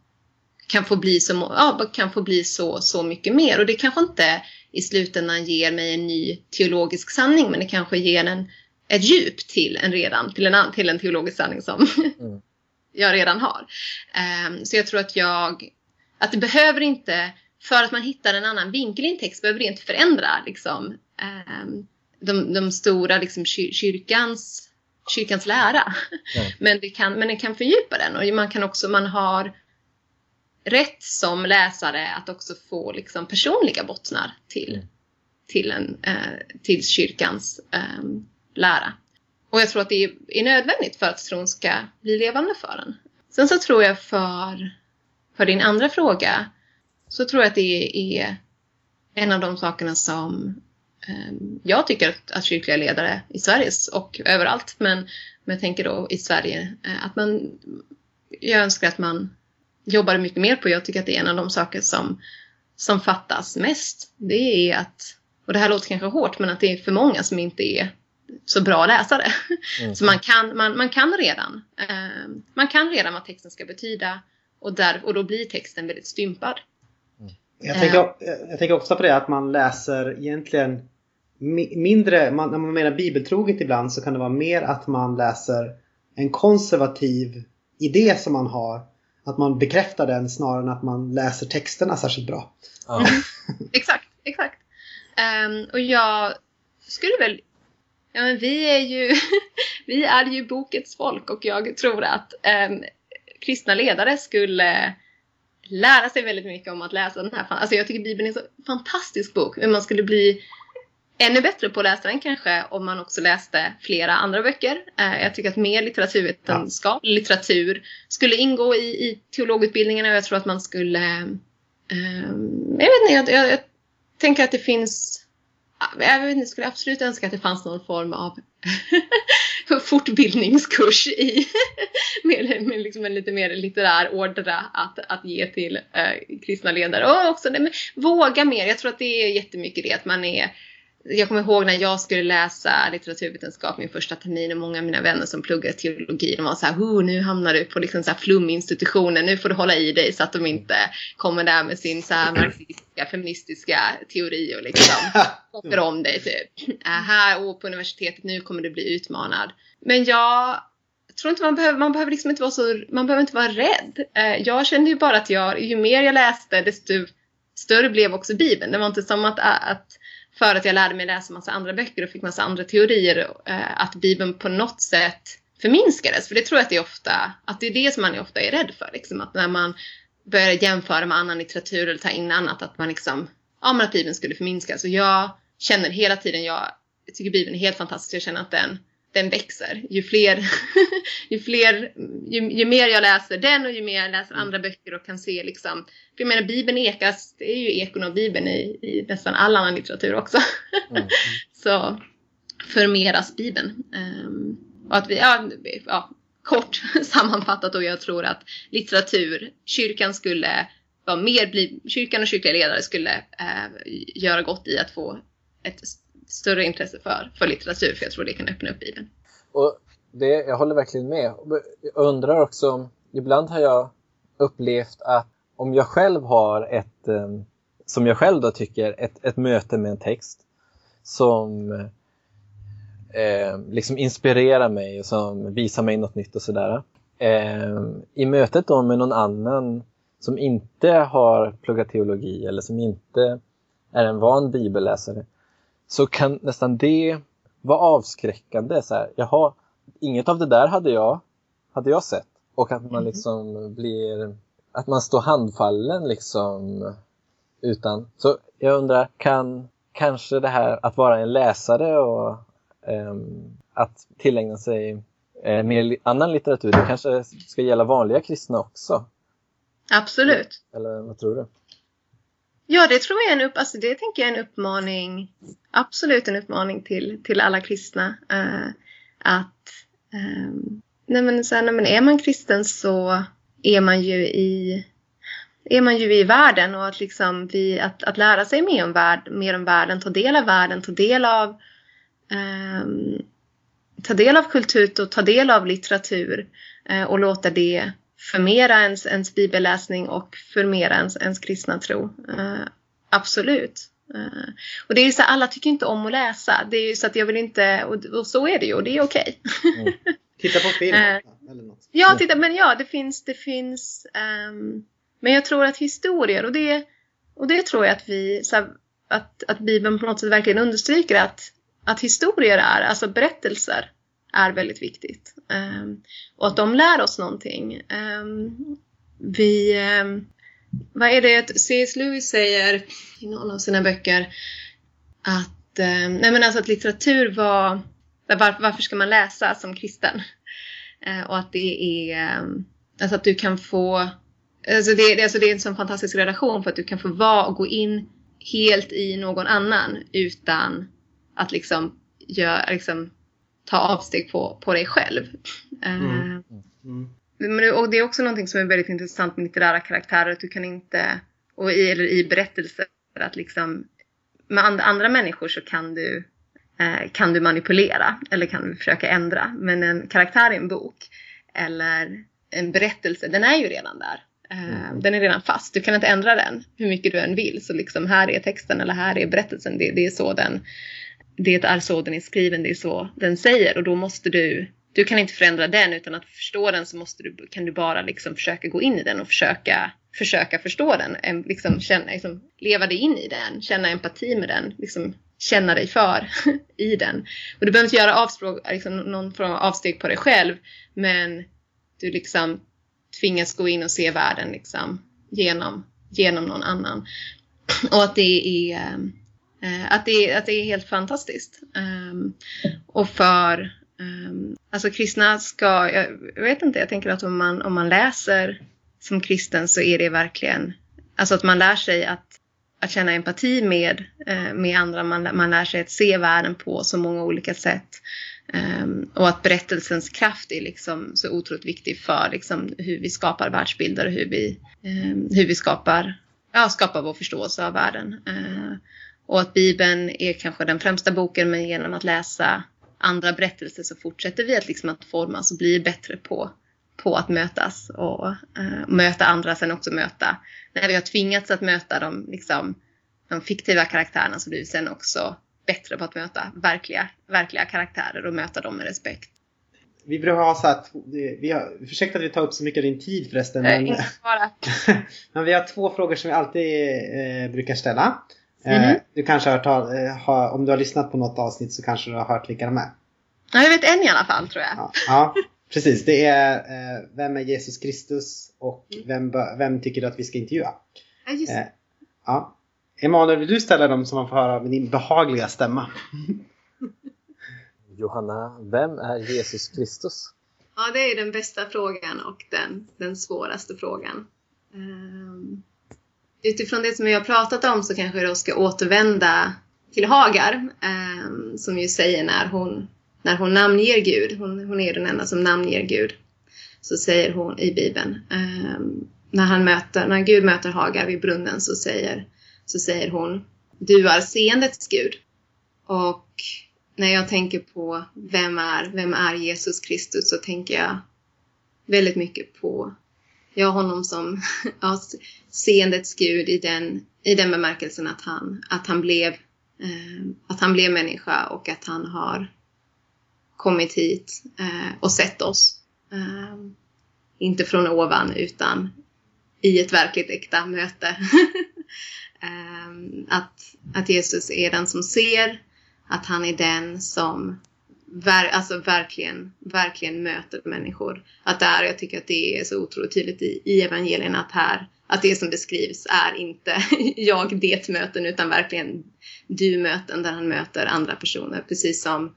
kan få bli så, ja, kan få bli så, så mycket mer. Och det kanske inte i slutändan ger mig en ny teologisk sanning men det kanske ger en, ett djup till en redan, till en, till en teologisk sanning som mm. jag redan har. Um, så jag tror att jag att det behöver inte, för att man hittar en annan vinkel i en text, behöver det inte förändra liksom, eh, de, de stora liksom, kyrkans, kyrkans lära. Mm. Men, det kan, men det kan fördjupa den och man kan också, man har rätt som läsare att också få liksom, personliga bottnar till, mm. till, en, eh, till kyrkans eh, lära. Och jag tror att det är, nödvändigt för att tron ska bli levande för en. Sen så tror jag för för din andra fråga så tror jag att det är en av de sakerna som eh, jag tycker att, att kyrkliga ledare i Sverige och överallt, men, men jag tänker då i Sverige, eh, att man, jag önskar att man jobbar mycket mer på. Jag tycker att det är en av de saker som, som fattas mest. Det är att, och det här låter kanske hårt, men att det är för många som inte är så bra läsare. Mm. Så man kan, man, man kan redan. Eh, man kan redan vad texten ska betyda. Och, där, och då blir texten väldigt stympad. Jag tänker, jag tänker också på det att man läser egentligen mindre, man, när man menar bibeltroget ibland så kan det vara mer att man läser en konservativ idé som man har. Att man bekräftar den snarare än att man läser texterna särskilt bra. Ja. Mm. exakt, exakt. Um, och jag skulle väl Ja men vi är ju, vi är ju bokets folk och jag tror att um, kristna ledare skulle lära sig väldigt mycket om att läsa den här. Alltså jag tycker Bibeln är en så fantastisk bok. Men man skulle bli ännu bättre på att läsa den kanske om man också läste flera andra böcker. Eh, jag tycker att mer litteraturvetenskap, ja. litteratur skulle ingå i, i teologutbildningarna och jag tror att man skulle... Eh, jag vet inte, jag, jag, jag tänker att det finns jag vet inte, jag skulle absolut önska att det fanns någon form av fortbildningskurs i med, med liksom en lite mer litterär ordra att, att ge till eh, kristna ledare. Och också nej, våga mer. Jag tror att det är jättemycket det att man är jag kommer ihåg när jag skulle läsa litteraturvetenskap min första termin och många av mina vänner som pluggade teologi de var så här, nu hamnar du på liksom så här fluminstitutioner, nu får du hålla i dig så att de inte kommer där med sin så marxistiska, feministiska teori och liksom plockar om dig typ. Äh, här och på universitetet, nu kommer du bli utmanad. Men jag tror inte man behöver, man behöver liksom inte vara så, man behöver inte vara rädd. Äh, jag kände ju bara att jag, ju mer jag läste desto större blev också Bibeln. Det var inte som att, att för att jag lärde mig läsa massa andra böcker och fick massa andra teorier, eh, att Bibeln på något sätt förminskades. För det tror jag att det är ofta, att det är det som man ofta är rädd för. Liksom, att när man börjar jämföra med annan litteratur eller ta in annat, att man liksom, ja men att Bibeln skulle förminskas. Och jag känner hela tiden, jag, jag tycker Bibeln är helt fantastisk, jag känner att den den växer. Ju fler, ju fler, ju, ju, mer jag läser den och ju mer jag läser andra böcker och kan se liksom. För jag menar Bibeln ekas, det är ju ekon av Bibeln i, i nästan all annan litteratur också. Mm. så förmeras Bibeln. Um, och att vi, ja, ja, kort sammanfattat och jag tror att litteratur, kyrkan skulle vara mer, kyrkan och kyrkliga ledare skulle uh, göra gott i att få ett större intresse för, för litteratur för jag tror det kan öppna upp Bibeln. Och det, jag håller verkligen med. Jag undrar också, ibland har jag upplevt att om jag själv har ett, eh, som jag själv då tycker, ett, ett möte med en text som eh, liksom inspirerar mig och som visar mig något nytt och sådär. Eh, I mötet då med någon annan som inte har pluggat teologi eller som inte är en van bibelläsare så kan nästan det vara avskräckande. Så här, jaha, inget av det där hade jag hade jag sett. Och att Mhm. man liksom blir, att man står handfallen liksom utan. Så jag undrar, kan kanske det här att vara en läsare och ehm, att tillägna sig eh, mer annan litteratur, det kanske ska gälla vanliga kristna också? Absolut. Eller vad tror du? Ja, det tror jag är en, upp, alltså det tänker jag är en uppmaning, absolut en uppmaning till, till alla kristna. eh, att ehm, nej men, så här, nej men är man kristen så är man ju i är man ju i världen och att, liksom vi, att, att lära sig mer om, värld, mer om världen, ta del av världen, ta del av ehm, ta del av kultur och ta del av litteratur eh, och låta det förmera ens, ens bibelläsning och förmera ens, ens kristna tro. Eh, absolut. Eh, och det är ju så här, alla tycker inte om att läsa. Det är ju så att jag vill inte, och, och så är det ju och det är okej. Titta på film. Eh. eller något. Ja, titta, men ja, det finns, det finns. ehm, men jag tror att historier och det, och det tror jag att vi, så här, att, att Bibeln på något sätt verkligen understryker att, att historier är, alltså berättelser, är väldigt viktigt. Ehm, och att de lär oss någonting. Ehm, vi, ehm, vad är det att C.S. Lewis säger i någon av sina böcker att, nej men alltså att litteratur var, var, varför ska man läsa som kristen? Och att det är, alltså att du kan få, alltså det, det, alltså det är en sån fantastisk relation för att du kan få vara och gå in helt i någon annan utan att liksom, gör, liksom ta avsteg på, på dig själv. Eh, Mm. Mm. men, och det är också någonting som är väldigt intressant med litterära karaktärer, att du kan inte, och i, eller i berättelser, att liksom med and, andra människor så kan du, eh, kan du manipulera eller kan du försöka ändra. Men en karaktär i en bok eller en berättelse, den är ju redan där. Eh, Den är redan fast, du kan inte ändra den hur mycket du än vill. Så liksom här är texten eller här är berättelsen, det, det är så den det är så den är skriven, det är så den säger och då måste du du kan inte förändra den utan att förstå den så måste du, kan du bara liksom försöka gå in i den och försöka, försöka förstå den. Liksom känna, liksom, leva dig in i den, känna empati med den, liksom, känna dig för i den. Och du behöver inte göra avspråk, liksom, någon form av avsteg på dig själv men du liksom tvingas gå in och se världen liksom, genom, genom någon annan. Och att det är ehm, Eh, att, det, att det är helt fantastiskt. Ehm, och för ehm, alltså kristna ska, jag, vet inte, jag tänker att om man, om man läser som kristen så är det verkligen, alltså att man lär sig att, att känna empati med, eh, med andra, man, man lär sig att se världen på så många olika sätt. Ehm, och att berättelsens kraft är liksom så otroligt viktig för liksom, hur vi skapar världsbilder och hur vi, hur vi skapar, ja, skapar vår förståelse av världen. Eh, och att Bibeln är kanske den främsta boken men genom att läsa andra berättelser så fortsätter vi att, liksom att formas och bli bättre på, på att mötas och eh, möta andra, sen också möta, när vi har tvingats att möta de, liksom, de fiktiva karaktärerna så blir vi sen också bättre på att möta verkliga, verkliga karaktärer och möta dem med respekt. Vi brukar ha så här, vi har, ursäkta att vi tar upp så mycket av din tid förresten. Eh, Men, men vi har två frågor som vi alltid eh, brukar ställa. Mhm. Du kanske har hört, tal- eh, om du har lyssnat på något avsnitt så kanske du har hört vilka de är. Ja, jag vet en i alla fall tror jag. Ja, ja precis. Det är eh, Vem är Jesus Kristus och vem, bö- vem tycker du att vi ska intervjua? Ja, just Eh, ja. Emanuel, vill du ställa dem så man får höra med din behagliga stämma? Johanna, vem är Jesus Kristus? Ja, det är den bästa frågan och den, den svåraste frågan. Um, utifrån det som vi har pratat om så kanske jag då ska återvända till Hagar eh, som ju säger när hon, när hon namnger Gud, hon, hon är den enda som namnger Gud, så säger hon i Bibeln, eh, när, han möter, när Gud möter Hagar vid brunnen så säger, så säger hon Du är seendets Gud. Och när jag tänker på vem är, vem är Jesus Kristus så tänker jag väldigt mycket på jag har honom som ja, seendets Gud i den, i den bemärkelsen att han, att, han blev, eh, att han blev människa och att han har kommit hit eh, och sett oss. Eh, inte från ovan utan i ett verkligt äkta möte. eh, att, att Jesus är den som ser, att han är den som ver, alltså verkligen, verkligen möter människor. Att där, jag tycker att det är så otroligt tydligt i, i evangelierna att här, att det som beskrivs är inte jag det möten utan verkligen du möten där han möter andra personer. Precis som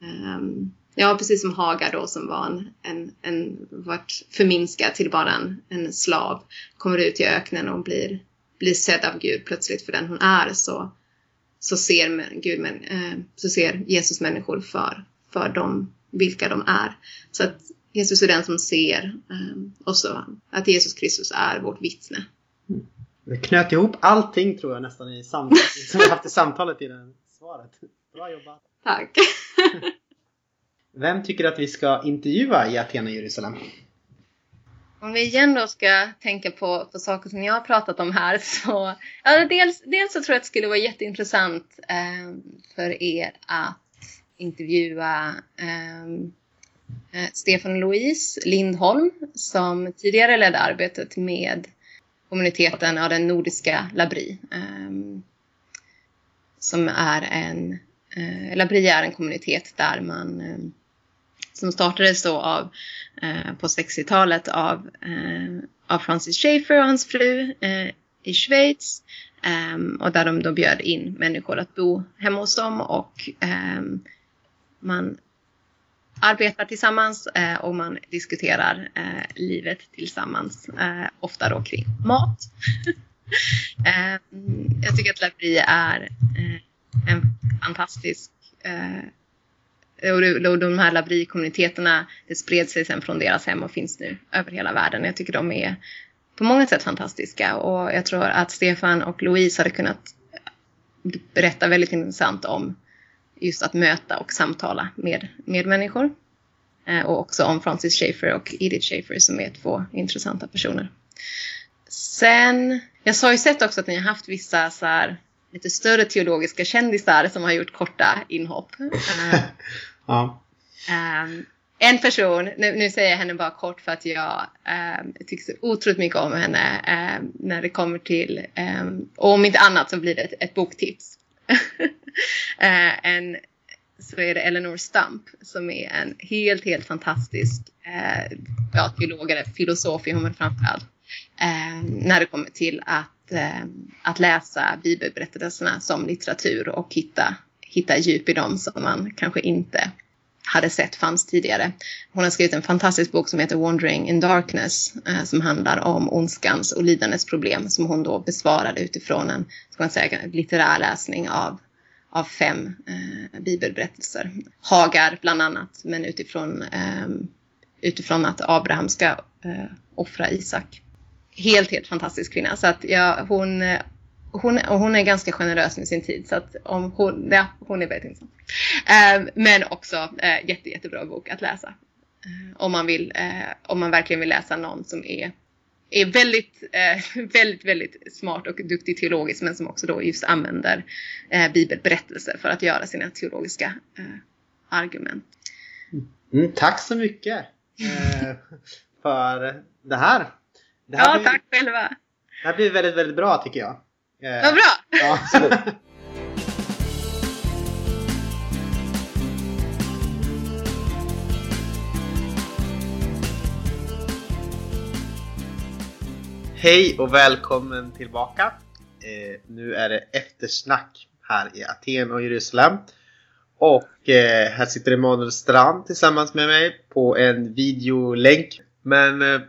um, Ja, precis som Hagar då som var en, en, en vart förminskad till bara en, en slav. Kommer ut i öknen och blir, blir sedd av Gud plötsligt för den hon är så, så, ser, Gud, men, eh, så ser Jesus människor för, för dem, vilka de är. Så att Jesus är den som ser eh, och så att Jesus Kristus är vårt vittne. Vi knöt ihop allting tror jag nästan i samtalet, som vi haft i samtalet i det svaret. Bra jobbat! Tack! Vem tycker att vi ska intervjua i Aten och Jerusalem? Om vi igen då ska tänka på, på saker som jag har pratat om här så ja, dels, dels så tror jag att det skulle vara jätteintressant eh, för er att intervjua eh, eh Stefan Louise Lindholm som tidigare ledde arbetet med kommuniteten av den nordiska Labri. Eh, som är en, eh, Labri är en kommunitet där man eh, som startades då av, eh, på 60-talet av, eh, av Francis Schaeffer och hans fru eh, i Schweiz. Ehm, och där de då bjöd in människor att bo hemma hos dem och ehm, man arbetar tillsammans eh, och man diskuterar eh, livet tillsammans. Eh, ofta då kring mat. Eh, jag tycker att Labri är eh, en fantastisk eh, och de här labri-kommuniteterna, det spred sig sen från deras hem och finns nu över hela världen. Jag tycker de är på många sätt fantastiska och jag tror att Stefan och Louise hade kunnat berätta väldigt intressant om just att möta och samtala med, med människor. Eh, och också om Francis Schaeffer och Edith Schaeffer som är två intressanta personer. Sen, jag har ju sett också att ni har haft vissa så här, lite större teologiska kändisar som har gjort korta inhopp. Ja. Um, en person, nu, nu, säger jag henne bara kort för att jag um, tycker otroligt mycket om henne um, när det kommer till, och om inte annat så blir det ett, ett boktips. Eh, en, så är det Eleanor Stump som är en helt, helt fantastisk eh, ja, teolog eller filosof är hon framförallt. Eh, när det kommer till att, eh, att läsa bibelberättelserna som litteratur och hitta hitta djup i dem som man kanske inte hade sett fanns tidigare. Hon har skrivit en fantastisk bok som heter Wandering in Darkness eh, som handlar om ondskans och lidandets problem som hon då besvarade utifrån en ska man säga, litterär läsning av, av fem eh, bibelberättelser. Hagar bland annat, men utifrån, eh, utifrån att Abraham ska eh, offra Isak. Helt, helt fantastisk kvinna. Så att ja, hon, eh, hon, hon är ganska generös med sin tid så att om hon, ja, hon är väldigt intressant. Eh, men också eh, jätte, jättebra bok att läsa. Eh, om, man vill, eh, om man verkligen vill läsa någon som är, är väldigt, eh, väldigt, väldigt smart och duktig teologiskt men som också då just använder eh, bibelberättelser för att göra sina teologiska argument. Mm, tack så mycket för det här. Det här ja, blir, tack själva. Det här blir väldigt, väldigt bra tycker jag. Eh, Vad bra! Ja. Hej och välkommen tillbaka. Eh, nu är det eftersnack här i Aten och Jerusalem. Och eh, här sitter Emanuel Strand tillsammans med mig på en videolänk. Men... Eh,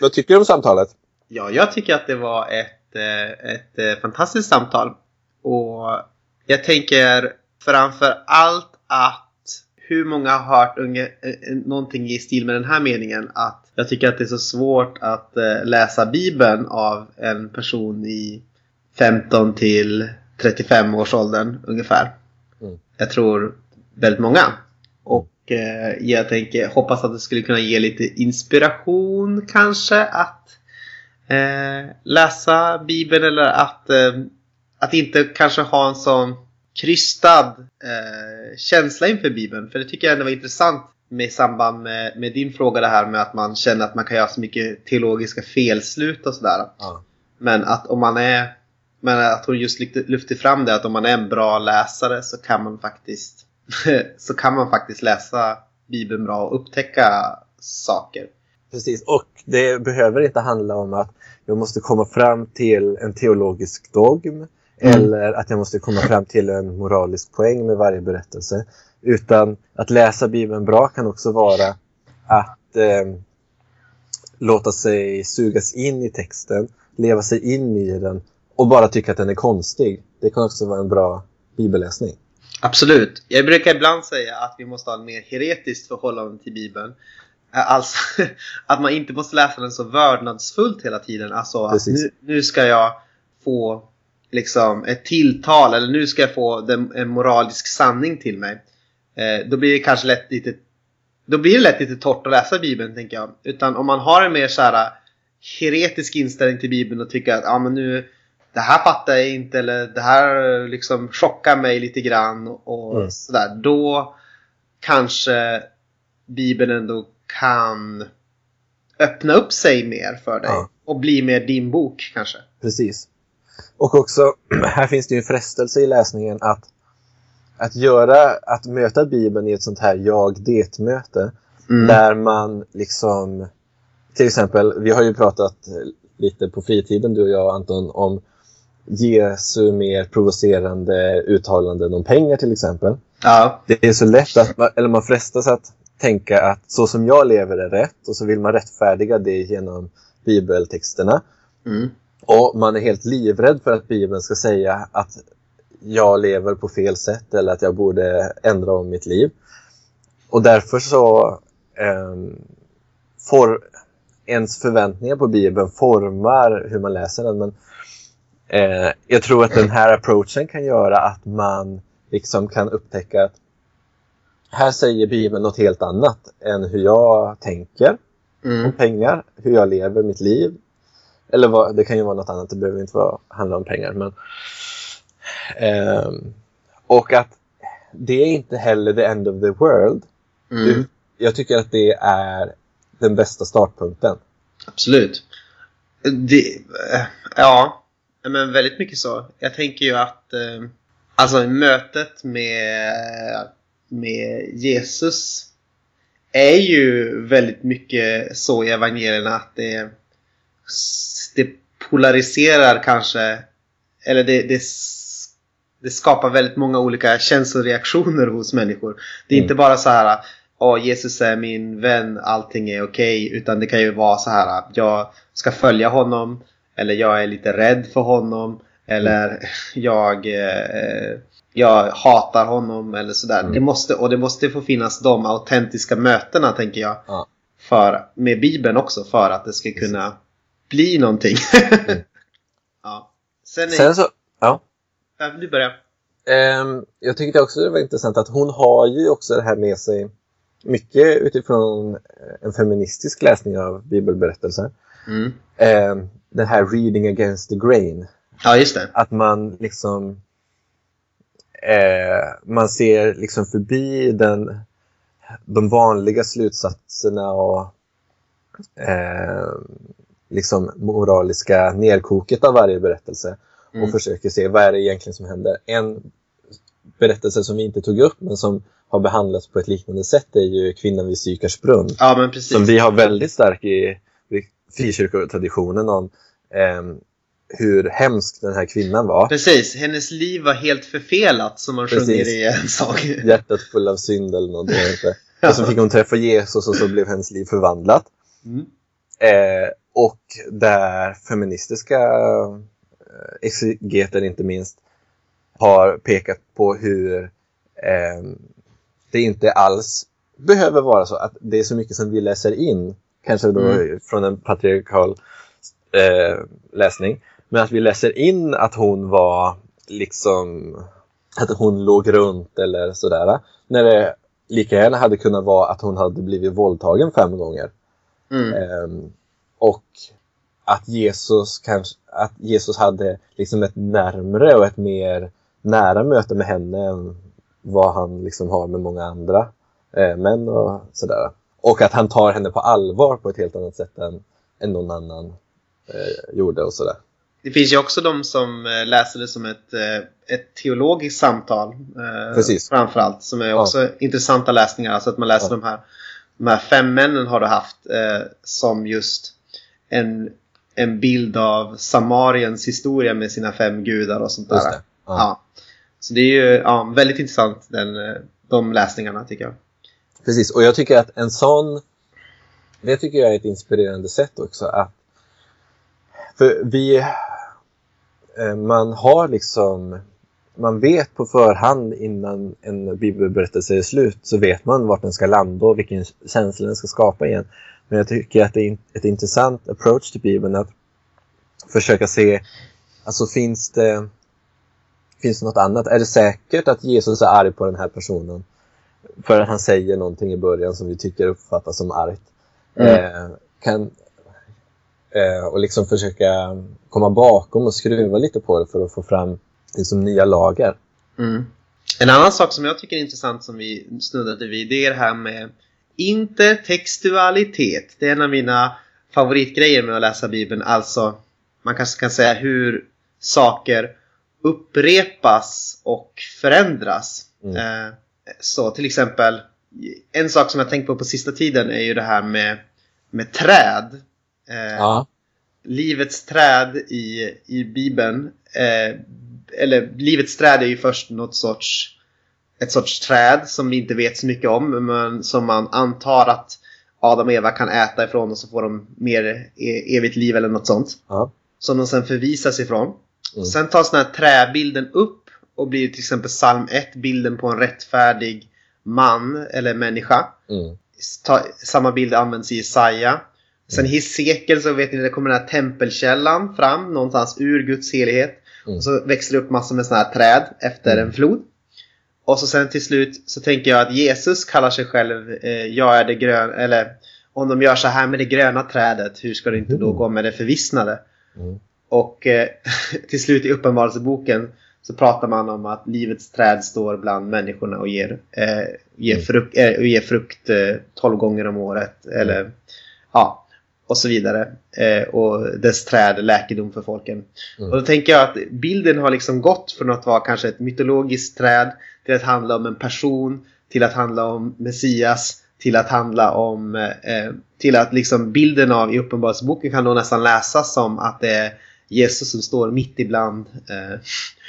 Vad tycker du om samtalet? Ja, jag tycker att det var ett ett, ett fantastiskt samtal. Och jag tänker framför allt att hur många har hört unge, eh, någonting i stil med den här meningen att jag tycker att det är så svårt att eh, läsa Bibeln av en person i 15 till 35 års åldern ungefär. Mm. Jag tror väldigt många. Och eh, jag tänker, hoppas att det skulle kunna ge lite inspiration kanske att eh, läsa Bibeln eller att, eh, att inte kanske ha en sån krystad eh, känsla inför Bibeln. För det tycker jag ändå var intressant med samband med, med, din fråga det här med att man känner att man kan göra så mycket teologiska felslut och sådär. Ja. Men att om man är men att hon just lyfter fram det att om man är en bra läsare så kan man faktiskt så kan man faktiskt läsa Bibeln bra och upptäcka saker. Precis, och det behöver inte handla om att jag måste komma fram till en teologisk dogm mm. eller att jag måste komma fram till en moralisk poäng med varje berättelse. Utan att läsa Bibeln bra kan också vara att eh, låta sig sugas in i texten, leva sig in i den och bara tycka att den är konstig. Det kan också vara en bra bibelläsning. Absolut. Jag brukar ibland säga att vi måste ha en mer heretiskt förhållande till Bibeln. Alltså att man inte måste läsa den så vördnadsfullt hela tiden. Alltså att nu, nu, ska jag få liksom ett tilltal eller nu ska jag få den, en moralisk sanning till mig. Eh, då blir det kanske lätt lite då blir det lätt lite torrt att läsa Bibeln tänker jag. Utan om man har en mer så här heretisk inställning till Bibeln och tycker att ah, men nu det här fattar jag inte eller det här liksom chockar mig lite grann och mm. sådär. Då kanske Bibeln ändå kan öppna upp sig mer för dig ja. och bli mer din bok kanske. Precis. Och också, här finns det ju en frestelse i läsningen att, att göra, att möta Bibeln i ett sånt här jag-det-möte. Mm. Där man liksom, till exempel, vi har ju pratat lite på fritiden du och jag Anton om Jesu mer provocerande uttalanden om pengar till exempel. Ja. Det är så lätt att, eller man frestas att tänka att så som jag lever är rätt och så vill man rättfärdiga det genom bibeltexterna. Mm. Och man är helt livrädd för att Bibeln ska säga att jag lever på fel sätt eller att jag borde ändra om mitt liv. Och därför så eh, får ens förväntningar på Bibeln formar hur man läser den. Men eh, jag tror att den här approachen kan göra att man liksom kan upptäcka att här säger Bibeln något helt annat än hur jag tänker mm. om pengar, hur jag lever mitt liv. Eller vad, det kan ju vara något annat, det behöver inte vara, handla om pengar. Men, eh, och att det är inte heller the end of the world. Mm. Jag tycker att det är den bästa startpunkten. Absolut. Det, eh, ja, men väldigt mycket så. Jag tänker ju att eh, alltså mötet med med Jesus är ju väldigt mycket så i evangelierna att det, det polariserar kanske eller det, det, det, skapar väldigt många olika känsloreaktioner hos människor. Det är mm. inte bara så här oh, Jesus är min vän, allting är okej. Okay, utan det kan ju vara så här att jag ska följa honom. Eller jag är lite rädd för honom. Eller mm. jag eh, jag hatar honom eller sådär. Mm. Det måste, och det måste få finnas de autentiska mötena tänker jag. Ja. För, med Bibeln också för att det ska kunna bli någonting. mm. ja. Sen, är, Sen så, ja. ja du börjar. Um, jag tyckte också det var intressant att hon har ju också det här med sig mycket utifrån en feministisk läsning av bibelberättelser. Mm. Um, den här reading against the grain. Ja, just det. Att man liksom eh, man ser liksom förbi den, de vanliga slutsatserna och eh, liksom moraliska nedkoket av varje berättelse och mm. försöker se vad är det egentligen som händer. En berättelse som vi inte tog upp men som har behandlats på ett liknande sätt är ju Kvinnan vid Sykars brunn. Ja. Som vi har väldigt stark i frikyrkotraditionen om eh, hur hemsk den här kvinnan var. Precis, hennes liv var helt förfelat som man Precis. sjunger i en sång. Hjärtat full av synd eller något. Inte. Och så fick hon träffa Jesus och så blev hennes liv förvandlat. Mm. Eh, och där feministiska eh, exegeter inte minst har pekat på hur eh, det inte alls behöver vara så att det är så mycket som vi läser in, kanske då mm. från en patriarkal eh, läsning, men att vi läser in att hon var liksom att hon låg runt eller sådär. När det lika gärna hade kunnat vara att hon hade blivit våldtagen fem gånger. Mm. Um, och att Jesus, kanske, att Jesus hade liksom ett närmre och ett mer nära möte med henne än vad han liksom har med många andra eh, män och sådär. Och att han tar henne på allvar på ett helt annat sätt än, än någon annan eh, gjorde och sådär. Det finns ju också de som eh, läser det som ett, eh, ett teologiskt samtal. eh, Precis. Framförallt. Som är också intressanta läsningar. Alltså att man läser Ja. de här de här fem männen har du haft eh, som just en, en bild av Samariens historia med sina fem gudar och sånt där. Ja. Ja. Så det är ju ja, väldigt intressant den, de läsningarna tycker jag. Precis, och jag tycker att en sån... Det tycker jag är ett inspirerande sätt också. att För vi... eh, Man har liksom... Man vet på förhand innan en bibelberättelse är slut så vet man vart den ska landa och vilken känsla den ska skapa igen. Men jag tycker att det är ett intressant approach till Bibeln att försöka se, alltså finns det, finns det något annat? Är det säkert att Jesus är arg på den här personen? För att han säger någonting i början som vi tycker uppfattas som argt. Mm. Eh, kan, och liksom försöka komma bakom och skruva lite på det för att få fram liksom, nya lager. Mm. En annan sak som jag tycker är intressant som vi snuddade vid det är det här med intertextualitet. Det är en av mina favoritgrejer med att läsa Bibeln. Alltså, man kanske kan säga hur saker upprepas och förändras. Mm. Eh, så till exempel, en sak som jag tänkt på på sista tiden är ju det här med, med träd. Eh, Ja. livets träd i, i Bibeln. Eh, eller livets träd är ju först något sorts ett sorts träd som vi inte vet så mycket om men som man antar att Adam och Eva kan äta ifrån och så får de mer e- evigt liv eller något sånt. Ja. Som de sen förvisas ifrån. Mm. Sen tas den här träbilden upp och blir till exempel psalm 1 bilden på en rättfärdig man eller människa. Mm. Ta, samma bild används i Jesaja. Sen i Hesekiel så vet ni, det kommer den här tempelkällan fram någonstans ur Guds helighet. Mm. Och så växer det upp massor med sådana här träd efter en flod. Och så sen till slut så tänker jag att Jesus kallar sig själv eh, Jag är det gröna, eller om de gör så här med det gröna trädet, hur ska det inte då Mm. gå med det förvissnade? Mm. Och eh, till slut i Uppenbarelseboken så pratar man om att livets träd står bland människorna och ger, eh, ger, Mm. frukt, eh, ger frukt eh, 12 gånger om året. Eller ja, och så vidare. Eh, och dess träd läkedom för folken. Mm. Och då tänker jag att bilden har liksom gått från att vara kanske ett mytologiskt träd till att handla om en person, till att handla om Messias, till att handla om eh, till att liksom bilden av i Uppenbarelseboken kan då nästan läsas som att det är Jesus som står mitt ibland eh,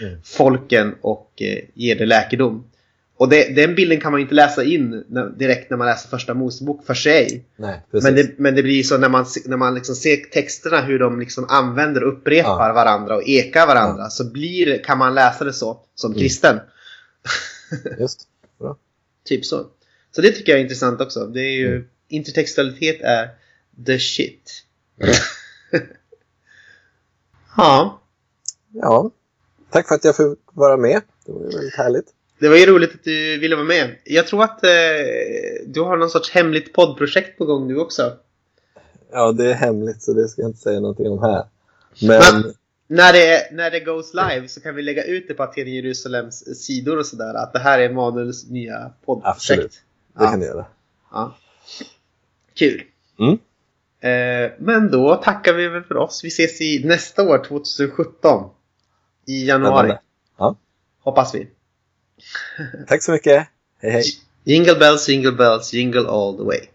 Mm. folken och eh, ger det läkedom. Och det, den bilden kan man ju inte läsa in när, direkt när man läser första Mosebok för sig. Nej. Men det, men det blir så när man, när man liksom ser texterna hur de liksom använder och upprepar Ja. varandra och ekar varandra så blir, kan man läsa det så som Mm. kristen. Just. Bra. Typ så. Så det tycker jag är intressant också. Det är ju, Mm. intertextualitet är the shit. ja, Ja. Tack för att jag fick vara med. Det var väldigt härligt. Det var ju roligt att du ville vara med. Jag tror att eh, du har någon sorts hemligt poddprojekt på gång du också. Ja, det är hemligt så det ska jag inte säga någonting om här. Men Men- När det, när det goes live så kan vi lägga ut det på Aten Jerusalems sidor och sådär. Att det här är Manuels nya poddprojekt. Absolut. det Ja. kan jag göra. Ja. Kul. Mm. Eh, men då tackar vi väl för oss. Vi ses i nästa år, 2017. I januari. Ja. Hoppas vi. Tack så mycket. Hej hej. Jingle bells, jingle bells, jingle all the way.